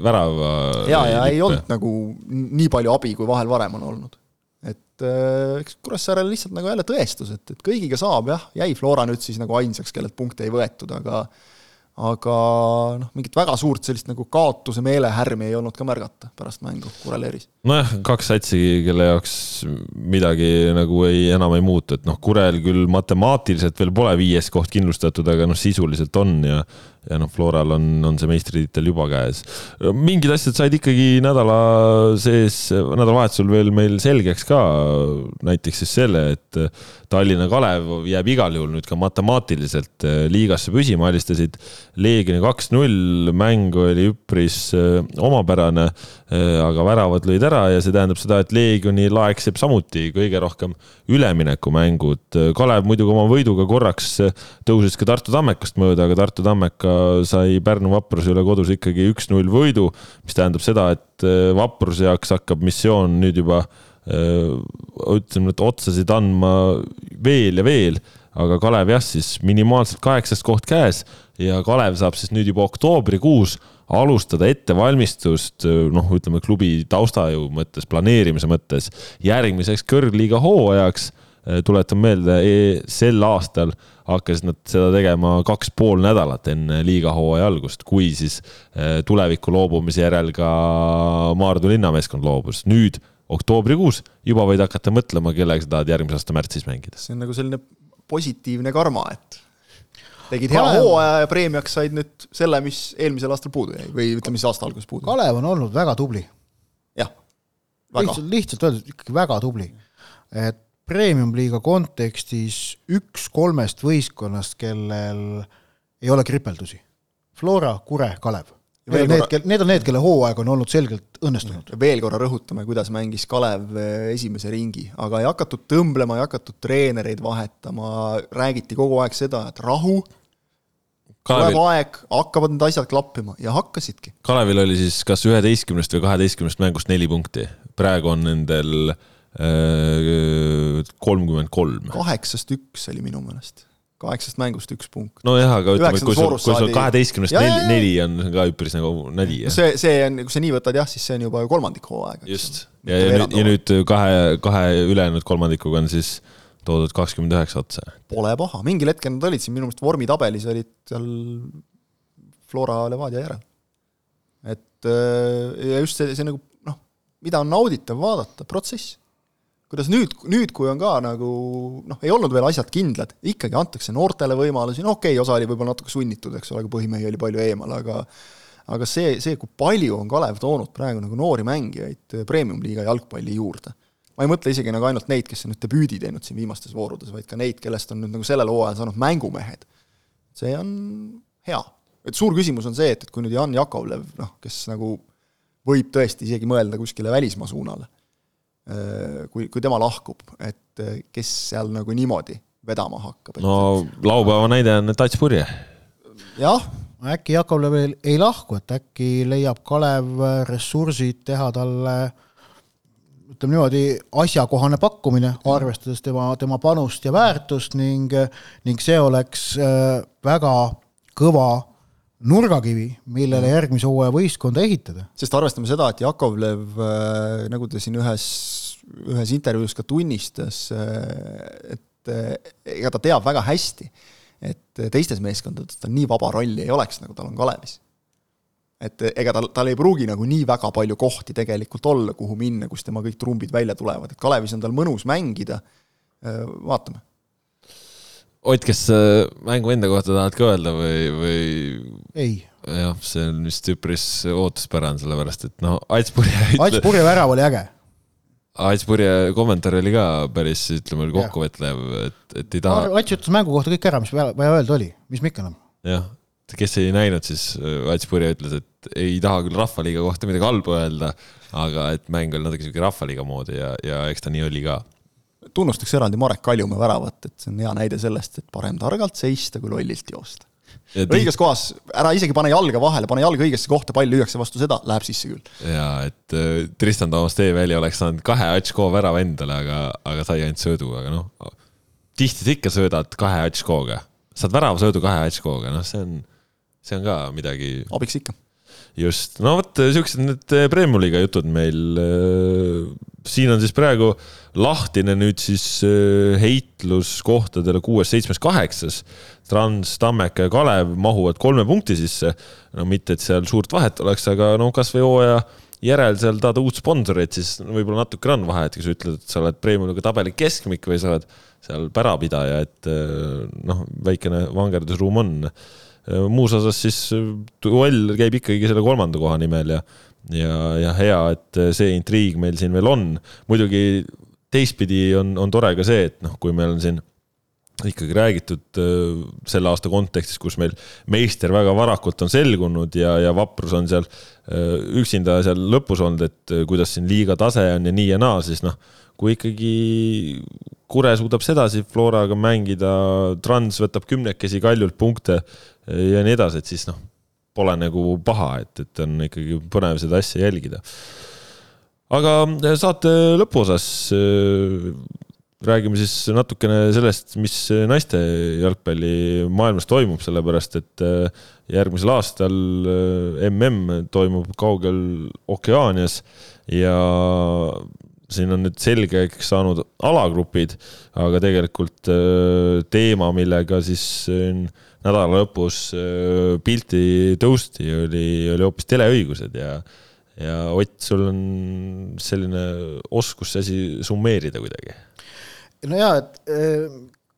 A: värava
C: ja, ja ei olnud nagu nii palju abi, kui vahel varem on olnud et äh, eks Kuressaarel lihtsalt nagu jälle tõestus, et, et kõigiga saab jah, jäi Flora nüüd siis nagu ainsaks, kellelt punkte ei võetud, aga aga noh, mingit väga suurt sellist nagu kaotuse meelehärmi ei olnud ka märgata pärast mängu Kureleeris.
A: nojah, kaks satsi, kelle jaoks midagi nagu ei, enam ei muutu, et noh, Kurel küll matemaatiliselt veel pole viies koht kindlustatud, aga noh, sisuliselt on ja ja noh, Floral on, on see meistritiitel juba käes. mingid asjad said ikkagi nädala sees, nädalavahetusel veel meil selgeks ka, näiteks siis selle, et Tallinna Kalev jääb igal juhul nüüd ka matemaatiliselt liigasse püsima, alistasid Leegioni kaks-null, mäng oli üpris äh, omapärane, äh, aga väravad lõid ära ja see tähendab seda, et Leegioni laekseb samuti kõige rohkem üleminekumängud. Kalev muidugi oma võiduga korraks tõusis ka Tartu Tammekast mööda, aga Tartu Tammeka sai Pärnu Vapruse üle kodus ikkagi üks-null võidu, mis tähendab seda, et äh, Vapruse jaoks hakkab missioon nüüd juba ütleme, et otsasid andma veel ja veel aga Kalev jah, siis minimaalselt kaheksas koht käes ja Kalev saab siis nüüd juba oktoobrikuus alustada ettevalmistust, noh, ütleme klubi taustaju mõttes, planeerimise mõttes järgmiseks kõrgliiga hooajaks. Tuletan meelde, e, sel aastal hakkasid nad seda tegema kaks pool nädalat enne liiga hooaja algust, kui siis e, tuleviku loobumise järel ka Maardu linnameeskond loobus. nüüd oktoobrikuus juba võid hakata mõtlema, kellega sa tahad järgmise aasta märtsis mängida.
C: see on nagu selline positiivne karma, et tegid hea hooaja ja preemiaks said nüüd selle, mis eelmisel aastal puudu jäi või ütleme siis aasta alguses puudu.
B: Kalev on olnud väga tubli.
C: jah,
B: väga. lihtsalt, lihtsalt öeldes ikkagi väga tubli. et premium-liiga kontekstis üks kolmest võistkonnast, kellel ei ole kripeldusi. Flora, Kure, Kalev. Need on need, need on need, kelle hooaeg on olnud selgelt õnnestunud.
C: veel korra rõhutame, kuidas mängis Kalev eh, esimese ringi, aga ei hakatud tõmblema, ei hakatud treenereid vahetama, räägiti kogu aeg seda, et rahu, Kalevil... tuleb aeg, hakkavad need asjad klappima ja hakkasidki.
A: Kalevil oli siis kas üheteistkümnest või kaheteistkümnest mängust neli punkti, praegu on nendel äh, kolmkümmend kolm.
C: kaheksast üks oli minu meelest kaheksast mängust üks punkt.
A: nojah, aga ütleme, kui sul, kui sul kaheteistkümnest neli, neli on ka üpris nagu nali.
C: see, see on, kui sa nii võtad jah, siis see on juba kolmandik hooaega.
A: just, ja, ja, ja, ja nüüd kahe, kahe ülejäänud kolmandikuga on siis toodud kakskümmend üheksa otsa.
C: Pole paha, mingil hetkel nad olid siin minu meelest vormitabelis olid seal Flora Levadia järel. et ja just see, see nagu noh, mida on nauditav vaadata, protsess kuidas nüüd, nüüd, kui on ka nagu noh, ei olnud veel asjad kindlad, ikkagi antakse noortele võimalusi, no okei okay,, osa oli võib-olla natuke sunnitud, eks ole, kui põhimehi oli palju eemal, aga aga see, see, kui palju on Kalev toonud praegu nagu noori mängijaid premium-liiga jalgpalli juurde. ma ei mõtle isegi nagu ainult neid, kes on nüüd debüüdi teinud siin viimastes voorudes, vaid ka neid, kellest on nüüd nagu sellel hooajal saanud mängumehed. see on hea. et suur küsimus on see, et, et kui nüüd Jan Jakovlev, noh, kes nagu võib tõesti isegi mõelda kuskile välismaa suunale kui, kui tema lahkub, et äh, kes seal nagu niimoodi vedama hakkab?
A: no laupäeva näide on Tats Purje.
C: jah.
B: äkki Jakovlev veel ei lahku, et äkki leiab Kalev ressursid teha talle ütleme niimoodi, asjakohane pakkumine, arvestades tema, tema panust ja väärtust ning, ning see oleks äh, väga kõva nurgakivi, millele järgmise hooaja võistkonda ehitada.
C: sest arvestame seda, et Jakovlev, äh, nagu ta siin ühes, ühes intervjuus ka tunnistas, äh, et äh, ega ta teab väga hästi, et teistes meeskondades tal nii vaba rolli ei oleks, nagu tal on Kalevis. et ega tal, tal ei pruugi nagu nii väga palju kohti tegelikult olla, kuhu minna, kus tema kõik trumbid välja tulevad, et Kalevis on tal mõnus mängida, vaatame
A: Ott, kas mängu enda kohta tahad ka öelda või, või?
B: Ei.
A: jah, see on vist üpris ootuspärane, sellepärast et noh, Ats Purje
B: ütle.... Ats Purje värav oli äge.
A: Ats Purje kommentaar oli ka päris, ütleme, kokkuvõtlev, et, et ei taha.
B: Ats ütles mängu kohta kõik ära, mis vaja öelda oli, mis me ikka enam.
A: jah, kes ei näinud, siis Ats Purje ütles, et ei taha küll Rahvaliiga kohta midagi halba öelda, aga et mäng oli natuke sihuke Rahvaliiga moodi ja, ja eks ta nii oli ka
C: tunnustaks eraldi Marek Kaljumäe väravat, et see on hea näide sellest, et parem targalt seista kui lollilt joosta. Õiges kohas, ära isegi pane jalga vahele, pane jalg õigesse kohta, pall lüüakse vastu seda, läheb sisse küll.
A: ja et äh, Tristan Toomas Teeväli oleks saanud kahe Atško värava endale, aga, aga sai ainult söödu, aga noh, tihti sa ikka söödad kahe Atškoga, saad väravasöödu kahe Atškoga, noh, see on, see on ka midagi.
C: abiks ikka
A: just, no vot siuksed need äh, Premium-liiga jutud meil. Äh, siin on siis praegu lahtine nüüd siis heitlus kohtadele kuues, seitsmes, kaheksas. Trans, Tammeka ja Kalev mahuvad kolme punkti sisse. no mitte, et seal suurt vahet oleks, aga no kasvõi hooaja järel seal tahad uut sponsorit, siis võib-olla natuke on vahe, et kui sa ütled, et sa oled Premium-liiga tabeli keskmik või sa oled seal pärapidaja, et noh, väikene vangerdusruum on muus osas siis äh, duell käib ikkagi selle kolmanda koha nimel ja, ja, ja hea, et äh, see intriig meil siin veel on. muidugi teistpidi on, on tore ka see, et noh, kui meil on siin ikkagi räägitud selle aasta kontekstis, kus meil meister väga varakult on selgunud ja, ja Vaprus on seal üksinda seal lõpus olnud, et kuidas siin liiga tase on ja nii ja naa, siis noh, kui ikkagi Kure suudab sedasi Floraga mängida, Trans võtab kümnekesi Kaljult punkte ja nii edasi, et siis noh, pole nagu paha, et, et on ikkagi põnev seda asja jälgida. aga äh, saate lõpuosas äh, räägime siis natukene sellest, mis naiste jalgpallimaailmas toimub, sellepärast et äh, järgmisel aastal mm toimub kaugel Okeaanias ja siin on nüüd selgeks saanud alagrupid, aga tegelikult teema, millega siis nädala lõpus äh, pilti tõusti, oli, oli hoopis teleõigused ja, ja Ott, sul on selline oskus see asi summeerida kuidagi?
B: no jaa, et äh,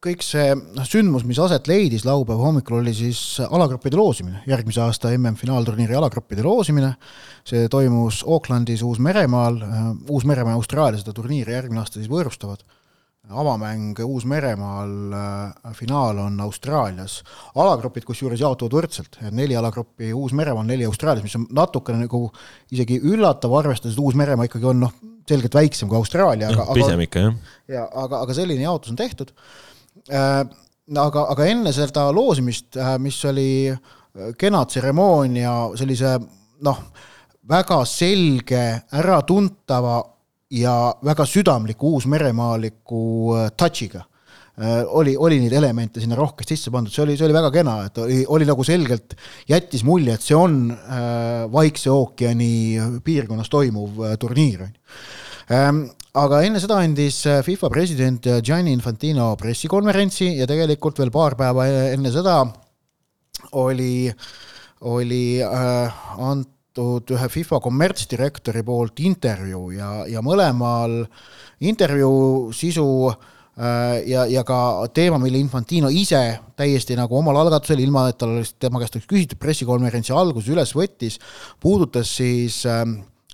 B: kõik see noh, sündmus, mis aset leidis laupäeva hommikul, oli siis alagruppide loosimine, järgmise aasta MM-finaalturniiri alagruppide loosimine. see toimus Aucklandis, Uus-Meremaal, äh, Uus-Meremaa ja Austraalia seda turniiri järgmine aasta siis võõrustavad avamäng Uus-Meremaal, finaal on Austraalias. alagrupid kusjuures jaotuvad võrdselt, neli alagruppi Uus-Meremaal, neli Austraalias, mis on natukene nagu isegi üllatav, arvestades, et Uus-Meremaa ikkagi on noh, selgelt väiksem kui Austraalia, aga
A: pisem ikka, jah.
B: ja aga, aga selline jaotus on tehtud äh,. Aga, aga enne seda loosimist, mis oli kena tseremoonia sellise noh, väga selge, äratuntava ja väga südamliku uusmeremaaliku äh, touch'iga äh, oli, oli neid elemente sinna rohkesti sisse pandud, see oli, see oli väga kena, et oli, oli nagu selgelt, jättis mulje, et see on äh, Vaikse ookeani piirkonnas toimuv äh, turniir, on ju. Aga enne seda andis äh, FIFA president Gianni Infantino pressikonverentsi ja tegelikult veel paar päeva enne seda oli, oli äh, ant-, antud ühe FIFA kommertsdirektori poolt intervjuu ja, ja mõlemal intervjuu sisu äh, ja, ja ka teema, mille Infantino ise täiesti nagu omal algatusel, ilma et tal oleks tema käest oleks küsitud, pressikonverentsi alguses üles võttis, puudutas siis äh,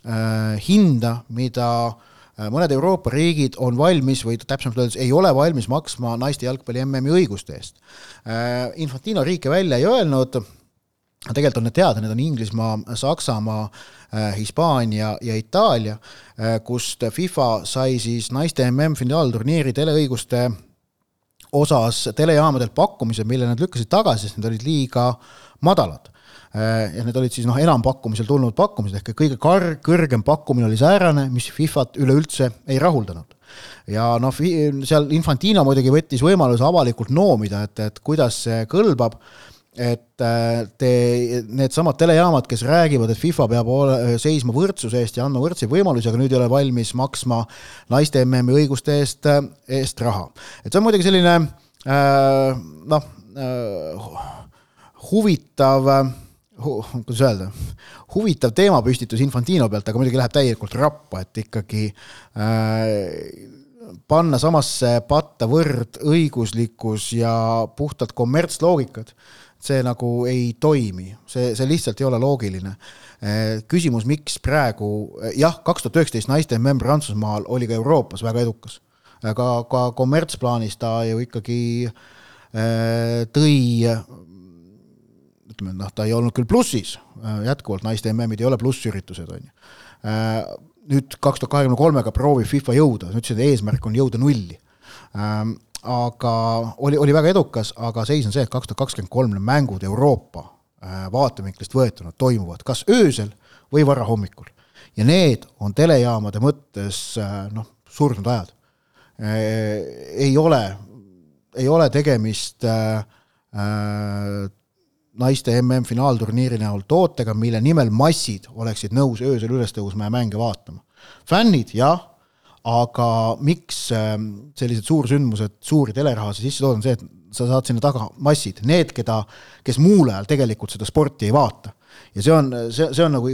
B: äh, hinda, mida äh, mõned Euroopa riigid on valmis või täpsemalt öeldes ei ole valmis maksma naiste jalgpalli MM-i õiguste eest. Äh, Infantino riike välja ei öelnud tegelikult on need teada, need on Inglismaa, Saksamaa, äh, Hispaania ja Itaalia, äh, kust FIFA sai siis naiste MM-finaalturniiri teleõiguste osas telejaamadelt pakkumised, mille nad lükkasid tagasi, sest need olid liiga madalad. Äh, ja need olid siis noh, enampakkumisel tulnud pakkumised ehk kõige kar-, kõrgem pakkumine oli säärane, mis FIFA-t üleüldse ei rahuldanud ja noh, seal Infantino muidugi võttis võimaluse avalikult noomida, et, et kuidas see kõlbab et äh, te, needsamad telejaamad, kes räägivad, et FIFA peab ole, seisma võrdsuse eest ja andma võrdseid võimalusi, aga nüüd ei ole valmis maksma naiste MM-i õiguste eest, eest raha. et see on muidugi selline äh, noh äh,, huvitav hu, kuidas öelda, huvitav teemapüstitus Infantino pealt, aga muidugi läheb täielikult rappa, et ikkagi äh, panna samasse patta võrdõiguslikkus ja puhtalt kommertsloogikad see nagu ei toimi, see, see lihtsalt ei ole loogiline. Eh, küsimus, miks praegu, jah, kaks tuhat üheksateist naiste MM Prantsusmaal oli ka Euroopas väga edukas, aga ka kommertsplaanis ta ju ikkagi eh, tõi ütleme, noh, ta ei olnud küll plussis, jätkuvalt naiste MM-id ei ole plussüritused, on ju. nüüd kaks tuhat kahekümne kolmega proovib FIFA jõuda, ütlesin, et eesmärk on jõuda nulli aga oli, oli väga edukas, aga seis on see, et kaks tuhat kakskümmend kolm need mängud Euroopa äh, vaatevinklist võetuna toimuvad kas öösel või varahommikul. ja need on telejaamade mõttes äh, noh, surnud ajad. Äh, ei ole, ei ole tegemist naiste MM-finaalturniiri näol tootega, mille nimel massid oleksid nõus öösel üles tõusma ja mänge vaatama. fännid, jah aga miks ähm, sellised suursündmused suuri telerahasid sisse toodavad, on see, et sa saad sinna taga massid, need, keda, kes muul ajal tegelikult seda sporti ei vaata ja see on, see, see on nagu,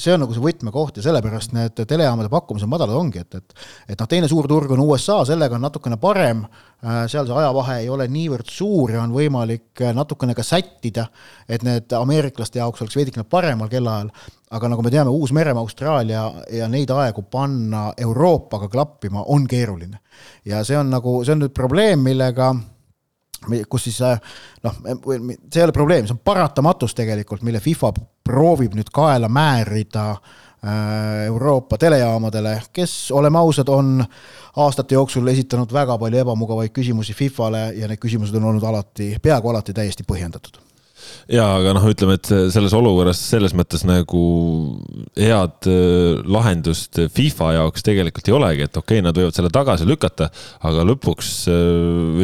B: see on nagu see võtmekoht ja sellepärast need telejaamade pakkumised madalad ongi, et, et et noh, teine suur turg on USA, sellega on natukene parem, äh, seal see ajavahe ei ole niivõrd suur ja on võimalik äh, natukene ka sättida, et need ameeriklaste jaoks oleks veidikene paremal kellaajal, aga nagu me teame, Uus-Meremaa, Austraalia ja neid aegu panna Euroopaga klappima on keeruline. ja see on nagu, see on nüüd probleem, millega kus siis äh, noh, see ei ole probleem, see on paratamatus tegelikult, mille FIFA proovib nüüd kaela määrida äh, Euroopa telejaamadele, kes, oleme ausad, on aastate jooksul esitanud väga palju ebamugavaid küsimusi FIFA-le ja need küsimused on olnud alati, peaaegu alati täiesti põhjendatud.
A: Ja aga noh, ütleme, et selles olukorras selles mõttes nagu head äh, lahendust FIFA jaoks tegelikult ei olegi, et okei okay,, nad võivad selle tagasi lükata, aga lõpuks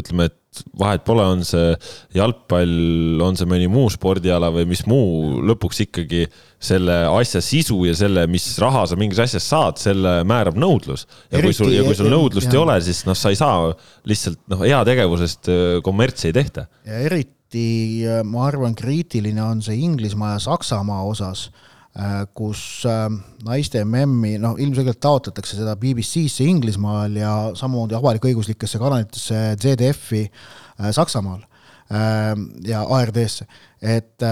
A: ütleme, et vahet pole, on see jalgpall, on see mõni muu spordiala või mis muu, lõpuks ikkagi selle asja sisu ja selle, mis raha sa mingis asjas saad, selle määrab nõudlus. ja kui sul, ja kui sul nõudlust jah. ei ole, siis noh, sa ei saa lihtsalt noh, heategevusest äh, kommertsi ei tehta.
B: ja eriti äh, ma arvan, kriitiline on see Inglismaa ja Saksamaa osas, kus äh, naiste MM-i, noh, ilmselgelt taotletakse seda BBC-sse Inglismaal ja samamoodi avalik-õiguslikesse kanalitesse ZDF-i Saksamaal ja ARD-sse, et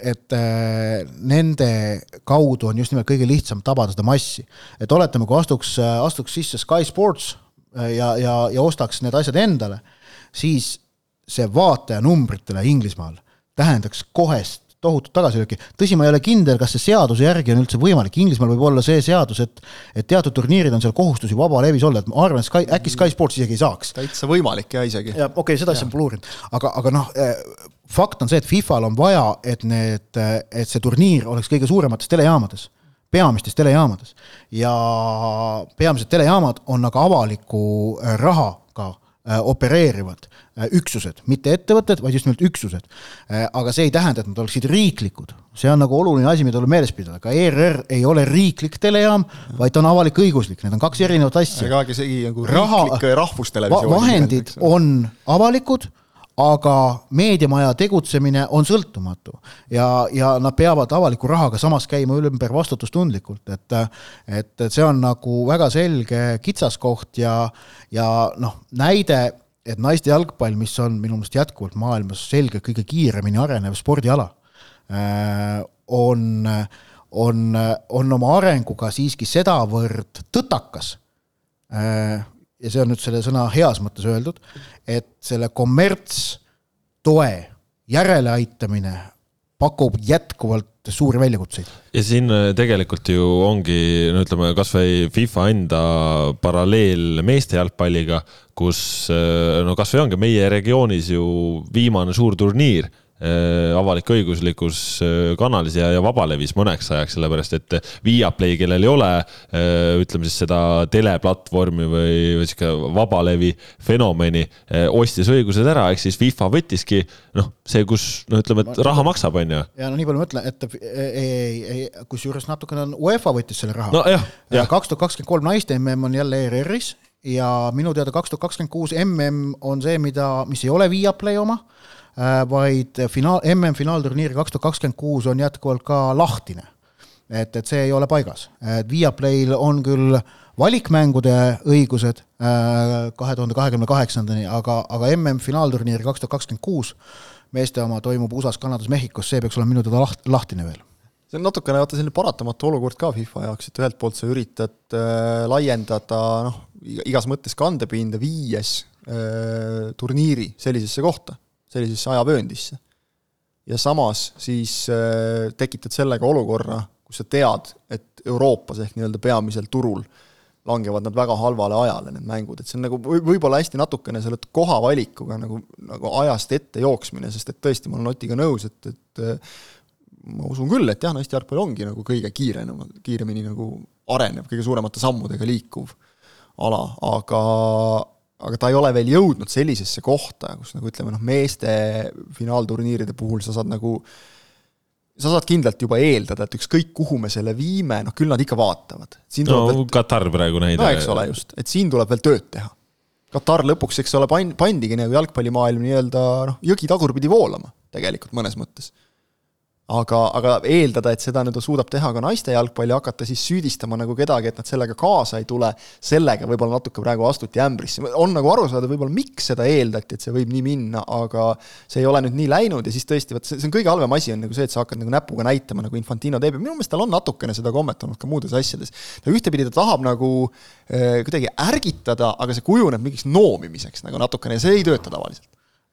B: et nende kaudu on just nimelt kõige lihtsam tabada seda massi. et oletame, kui astuks, astuks sisse Sky Sports ja, ja, ja ostaks need asjad endale, siis see vaatajanumbritele Inglismaal tähendaks kohest tohutut tagasilööki. tõsi, ma ei ole kindel, kas see seaduse järgi on üldse võimalik, Inglismaal võib olla see seadus, et et teatud turniirid on seal kohustusi vabalevis olla, et ma arvan, et Sky, äkki Sky Sports isegi ei saaks.
C: täitsa võimalik ja isegi.
B: okei okay,, seda asja ma pole uurinud, aga, aga noh, eh, fakt on see, et Fifal on vaja, et need, et see turniir oleks kõige suuremates telejaamades peamistes telejaamades ja peamised telejaamad on aga avaliku rahaga Äh, opereerivad äh, üksused, mitte ettevõtted, vaid just nimelt üksused. Äh, aga see ei tähenda, et nad oleksid riiklikud, see on nagu oluline asi, mida tuleb meeles pidada, ka ERR ei ole riiklik telejaam, vaid ta on avalik-õiguslik, need on kaks erinevat asja.
C: ega isegi nagu riiklik rahvustelevisioon.
B: vahendid on avalikud aga meediamaja tegutsemine on sõltumatu ja, ja nad peavad avaliku rahaga samas käima ümber vastutustundlikult, et et, et see on nagu väga selge kitsaskoht ja, ja noh, näide, et naiste jalgpall, mis on minu meelest jätkuvalt maailmas selgelt kõige kiiremini arenev spordiala, äh, on, on, on oma arenguga siiski sedavõrd tõtakas äh, ja see on nüüd selle sõna heas mõttes öeldud, et selle kommertstoe järeleaitamine pakub jätkuvalt suuri väljakutseid.
A: ja siin äh, tegelikult ju ongi, no ütleme, kasvõi FIFA enda paralleel meeste jalgpalliga, kus äh, no kasvõi ongi meie regioonis ju viimane suur turniir avalik-õiguslikus äh, kanalis ja, ja vabalevis mõneks ajaks, sellepärast et Viaplay, kellel ei ole äh, ütleme siis seda teleplatvormi või, või sihuke vabalevi fenomeni, ostis õigused ära, ehk siis FIFA võttiski noh, see, kus no ütleme, et raha maksab, on ju.
B: ja no nii palju ma ütlen, et ei, ei, ei, kusjuures natukene on, UEFA võttis selle raha.
A: jah.
B: kaks tuhat kakskümmend kolm naiste mm on jälle ERR-is ja minu teada kaks tuhat kakskümmend kuus mm on see, mida, mis ei ole Viaplay oma Äh, vaid finaal, MM-finaalturniir kaks tuhat kakskümmend kuus on jätkuvalt ka lahtine. et, et see ei ole paigas, et Viaplayl on küll valikmängude õigused äh, kahe tuhande kahekümne kaheksandani, aga, aga MM-finaalturniir kaks tuhat kakskümmend kuus, meeste oma toimub USA-s, Kanadas, Mehhikos, see peaks olema minu teada laht-, lahtine veel.
C: See on natukene vaata selline paratamatu olukord ka FIFA jaoks, et ühelt poolt sa üritad äh, laiendada noh, igas mõttes kandepinda, viies äh, turniiri sellisesse kohta sellisesse ajavööndisse. ja samas siis äh, tekitad sellega olukorra, kus sa tead, et Euroopas ehk nii-öelda peamisel turul langevad nad väga halvale ajale, need mängud, et see on nagu võib-olla hästi natukene selle kohavalikuga nagu, nagu ajast ette jooksmine, sest et tõesti, ma olen Otiga nõus, et, et äh, ma usun küll, et jah, naiste jalgpall ongi nagu kõige kiirenev, kiiremini nagu arenev, kõige suuremate sammudega liikuv ala, aga aga ta ei ole veel jõudnud sellisesse kohta, kus nagu ütleme noh, meeste finaalturniiride puhul sa saad nagu, sa saad kindlalt juba eeldada, et ükskõik, kuhu me selle viime, noh küll nad ikka vaatavad.
A: no veel... Katar praegu näide.
C: no eks ole just, et siin tuleb veel tööd teha. Katar lõpuks, eks ole, pan-, pandigi nagu jalgpallimaailm nii-öelda noh, jõgi tagurpidi voolama tegelikult mõnes mõttes aga, aga eeldada, et seda nüüd suudab teha ka naiste jalgpall ja hakata siis süüdistama nagu kedagi, et nad sellega kaasa ei tule, sellega võib-olla natuke praegu astuti ämbrisse. on nagu aru saada võib-olla, miks seda eeldati, et see võib nii minna, aga see ei ole nüüd nii läinud ja siis tõesti, vot see, see on kõige halvem asi, on nagu see, et sa hakkad nagu näpuga näitama, nagu Infantino teeb ja minu meelest tal on natukene seda kommet olnud ka muudes asjades. ta ühtepidi, ta tahab nagu äh, kuidagi ärgitada, aga see kujuneb mingiks noomimiseks nagu natukene ja see ei tööta tavaliselt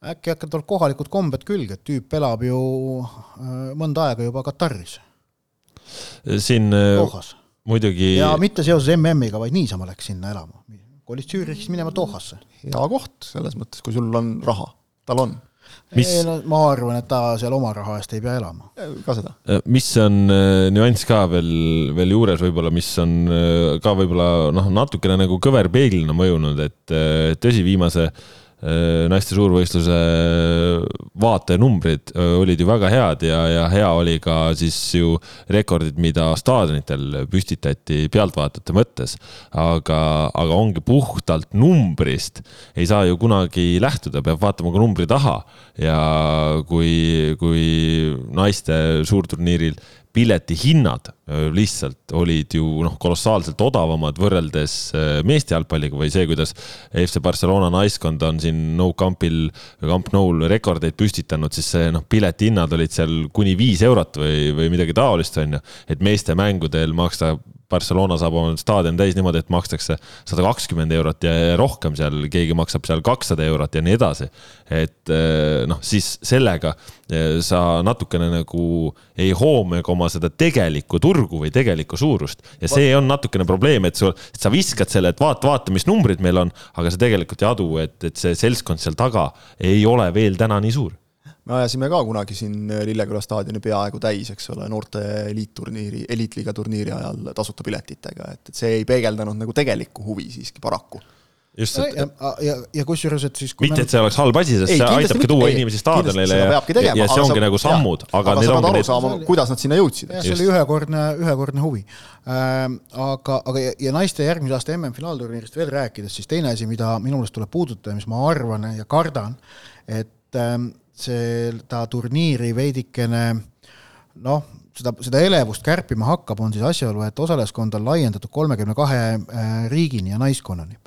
B: äkki hakkavad tal kohalikud kombed külge, et tüüp elab ju äh, mõnda aega juba Kataris.
A: siin äh, Dohas. muidugi.
B: ja mitte seoses MM-iga, vaid niisama läks sinna elama. kolis Zürichist minema Dohasse.
C: hea koht selles mõttes, kui sul on raha, tal on
B: mis ei, no ma arvan, et ta seal oma raha eest ei pea elama.
C: ka seda.
A: Äh, mis on nüanss ka veel, veel juures võib-olla, mis on ka võib-olla noh, natukene nagu kõverpeeglina mõjunud, et tõsi, viimase äh, Äh, naiste suurvõistluse vaatajanumbrid äh, olid ju väga head ja, ja hea oli ka siis ju rekordid, mida staadionitel püstitati pealtvaatajate mõttes. aga, aga ongi puhtalt numbrist ei saa ju kunagi lähtuda, peab vaatama ka numbri taha ja kui, kui naiste suurturniiril piletihinnad lihtsalt olid ju noh, kolossaalselt odavamad võrreldes meeste jalgpalliga või see, kuidas FC Barcelona naiskond on siin No Campil, Camp Noul rekordeid püstitanud, siis see noh, piletihinnad olid seal kuni viis eurot või, või midagi taolist, on ju. et meeste mängudel maksta Barcelona saab oma staadioni täis niimoodi, et makstakse sada kakskümmend eurot ja rohkem seal, keegi maksab seal kakssada eurot ja nii edasi. et eh, noh, siis sellega eh, sa natukene nagu ei hoomega oma seda tegelikku turgu või tegelikku suurust ja see on natukene probleem, et sul, sa viskad selle, et vaata, vaata, mis numbrid meil on, aga sa tegelikult ei adu, et, et see seltskond seal taga ei ole veel täna nii suur
C: me ajasime ka kunagi siin Lilleküla staadioni peaaegu täis, eks ole, noorte eliitturniiri, eliitliiga turniiri ajal tasuta piletitega, et, et see ei peegeldanud nagu tegelikku huvi siiski paraku
B: just, et. ja, ja, ja kusjuures, et siis.
A: mitte, et see oleks halb asi, sest ei, see aitabki tuua ei, inimesi staadionile ja, ja, ja see ongi sa, nagu sammud, aga.
C: aga sa pead aru saama, kuidas nad sinna jõudsid.
B: jah, see oli ühekordne, ühekordne huvi ähm,. aga, aga ja, ja naiste järgmise aasta MM-finaalturniirist veel rääkides, siis teine asi, mida minu meelest tuleb puudutada, mis ma arvan ja kardan, et ähm, seda turniiri veidikene noh, seda, seda elevust kärpima hakkab, on siis asjaolu, et osalejaskond on laiendatud kolmekümne kahe äh, riigini ja naiskonnani.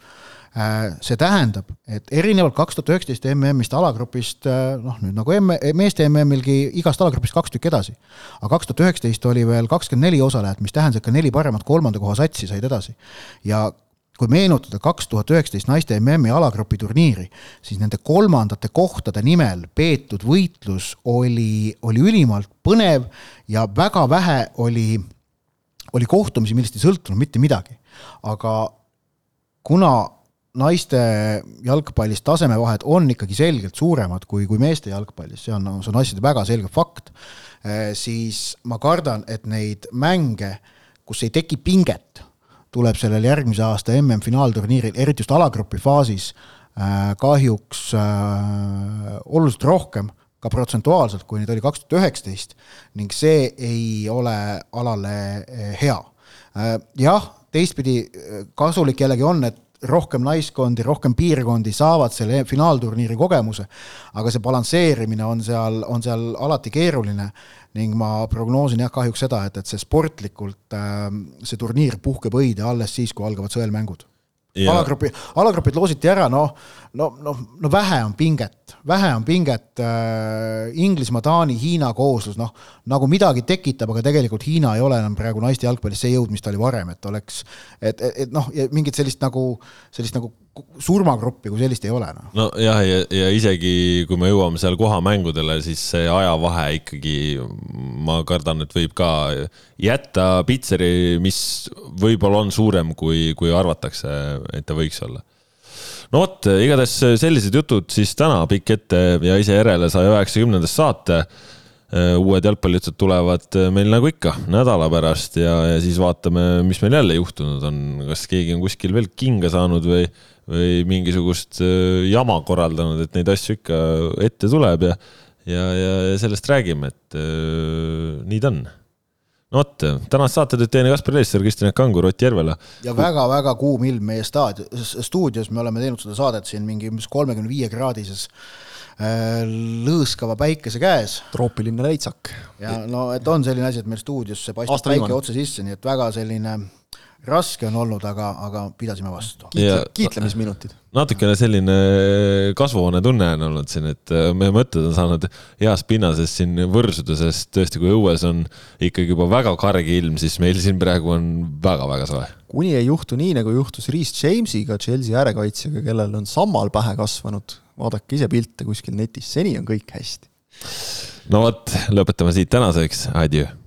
B: Äh, see tähendab, et erinevalt kaks tuhat üheksateist MM-ist alagrupist, äh, noh nüüd nagu M-, meeste MM-ilgi igast alagrupist kaks tükki edasi. aga kaks tuhat üheksateist oli veel kakskümmend neli osalejat, mis tähendas, et ka neli paremat kolmanda koha satsi said edasi. ja kui meenutada kaks tuhat üheksateist naiste MM-i alagrupi turniiri, siis nende kolmandate kohtade nimel peetud võitlus oli, oli ülimalt põnev ja väga vähe oli, oli kohtumisi, millest ei sõltunud mitte midagi. aga kuna naiste jalgpallis tasemevahed on ikkagi selgelt suuremad kui, kui meeste jalgpallis, see on, see on asjade väga selge fakt, eh, siis ma kardan, et neid mänge, kus ei teki pinget tuleb sellel järgmise aasta MM-finaalturniiril, eriti just alagrupi faasis, äh, kahjuks äh, oluliselt rohkem, ka protsentuaalselt, kui neid oli kaks tuhat üheksateist ning see ei ole alale äh, hea. jah, teistpidi kasulik jällegi on, et rohkem naiskondi, rohkem piirkondi saavad selle finaalturniiri kogemuse, aga see balansseerimine on seal, on seal alati keeruline ning ma prognoosin jah, kahjuks seda, et, et see sportlikult äh,, see turniir puhkeb õide alles siis, kui algavad sõelmängud ja.... alagrupi, alagrupid loositi ära, noh, no, noh, no vähe on pinget, vähe on pinget äh,, Inglismaa, Taani, Hiina kooslus, noh, nagu midagi tekitab, aga tegelikult Hiina ei ole enam praegu naiste jalgpallis see jõud, mis ta oli varem, et oleks, et, et, et noh, mingit sellist nagu, sellist nagu surmagruppi kui sellist ei ole
A: noh. nojah, ja, ja isegi kui me jõuame seal kohamängudele, siis see ajavahe ikkagi, ma kardan, et võib ka jätta pitseri, mis võib-olla on suurem, kui, kui arvatakse, et ta võiks olla no vot, igatahes sellised jutud siis täna pikk ette ja ise järele saja üheksakümnendast saate uued jalgpallijutud tulevad meil nagu ikka nädala pärast ja, ja siis vaatame, mis meil jälle juhtunud on, kas keegi on kuskil veel kinga saanud või, või mingisugust äh, jama korraldanud, et neid asju ikka ette tuleb ja, ja, ja sellest räägime, et äh, nii ta on. No vot, tänast saated teine Kaspar Leisser, Kristjan Kangur, Ott Järvela.
B: ja väga-väga kuum ilm meie staad-, stuudios, me oleme teinud seda saadet siin mingi umbes kolmekümne viie kraadises äh, lõõskava päikese käes.
C: troopiline leitsak.
B: ja no, et on selline asi, et meil stuudiosse paistab päike otse sisse, nii et väga selline raske on olnud, aga, aga pidasime vastu.
C: Kiitle, kiitlemisminutid.
A: natukene selline kasvuhoonetunne on olnud siin, et äh, meie mõtted on saanud heas pinnases siin võrsuda, sest tõesti, kui õues on ikkagi juba väga karge ilm, siis meil siin praegu on väga-väga soe.
C: kuni ei juhtu nii, nagu juhtus Reece Jamesiga, Chelsea äärekaitsjaga, kellel on sammal pähe kasvanud, vaadake ise pilte kuskil netis, seni on kõik hästi.
A: no vot, lõpetame siit tänaseks, adjöö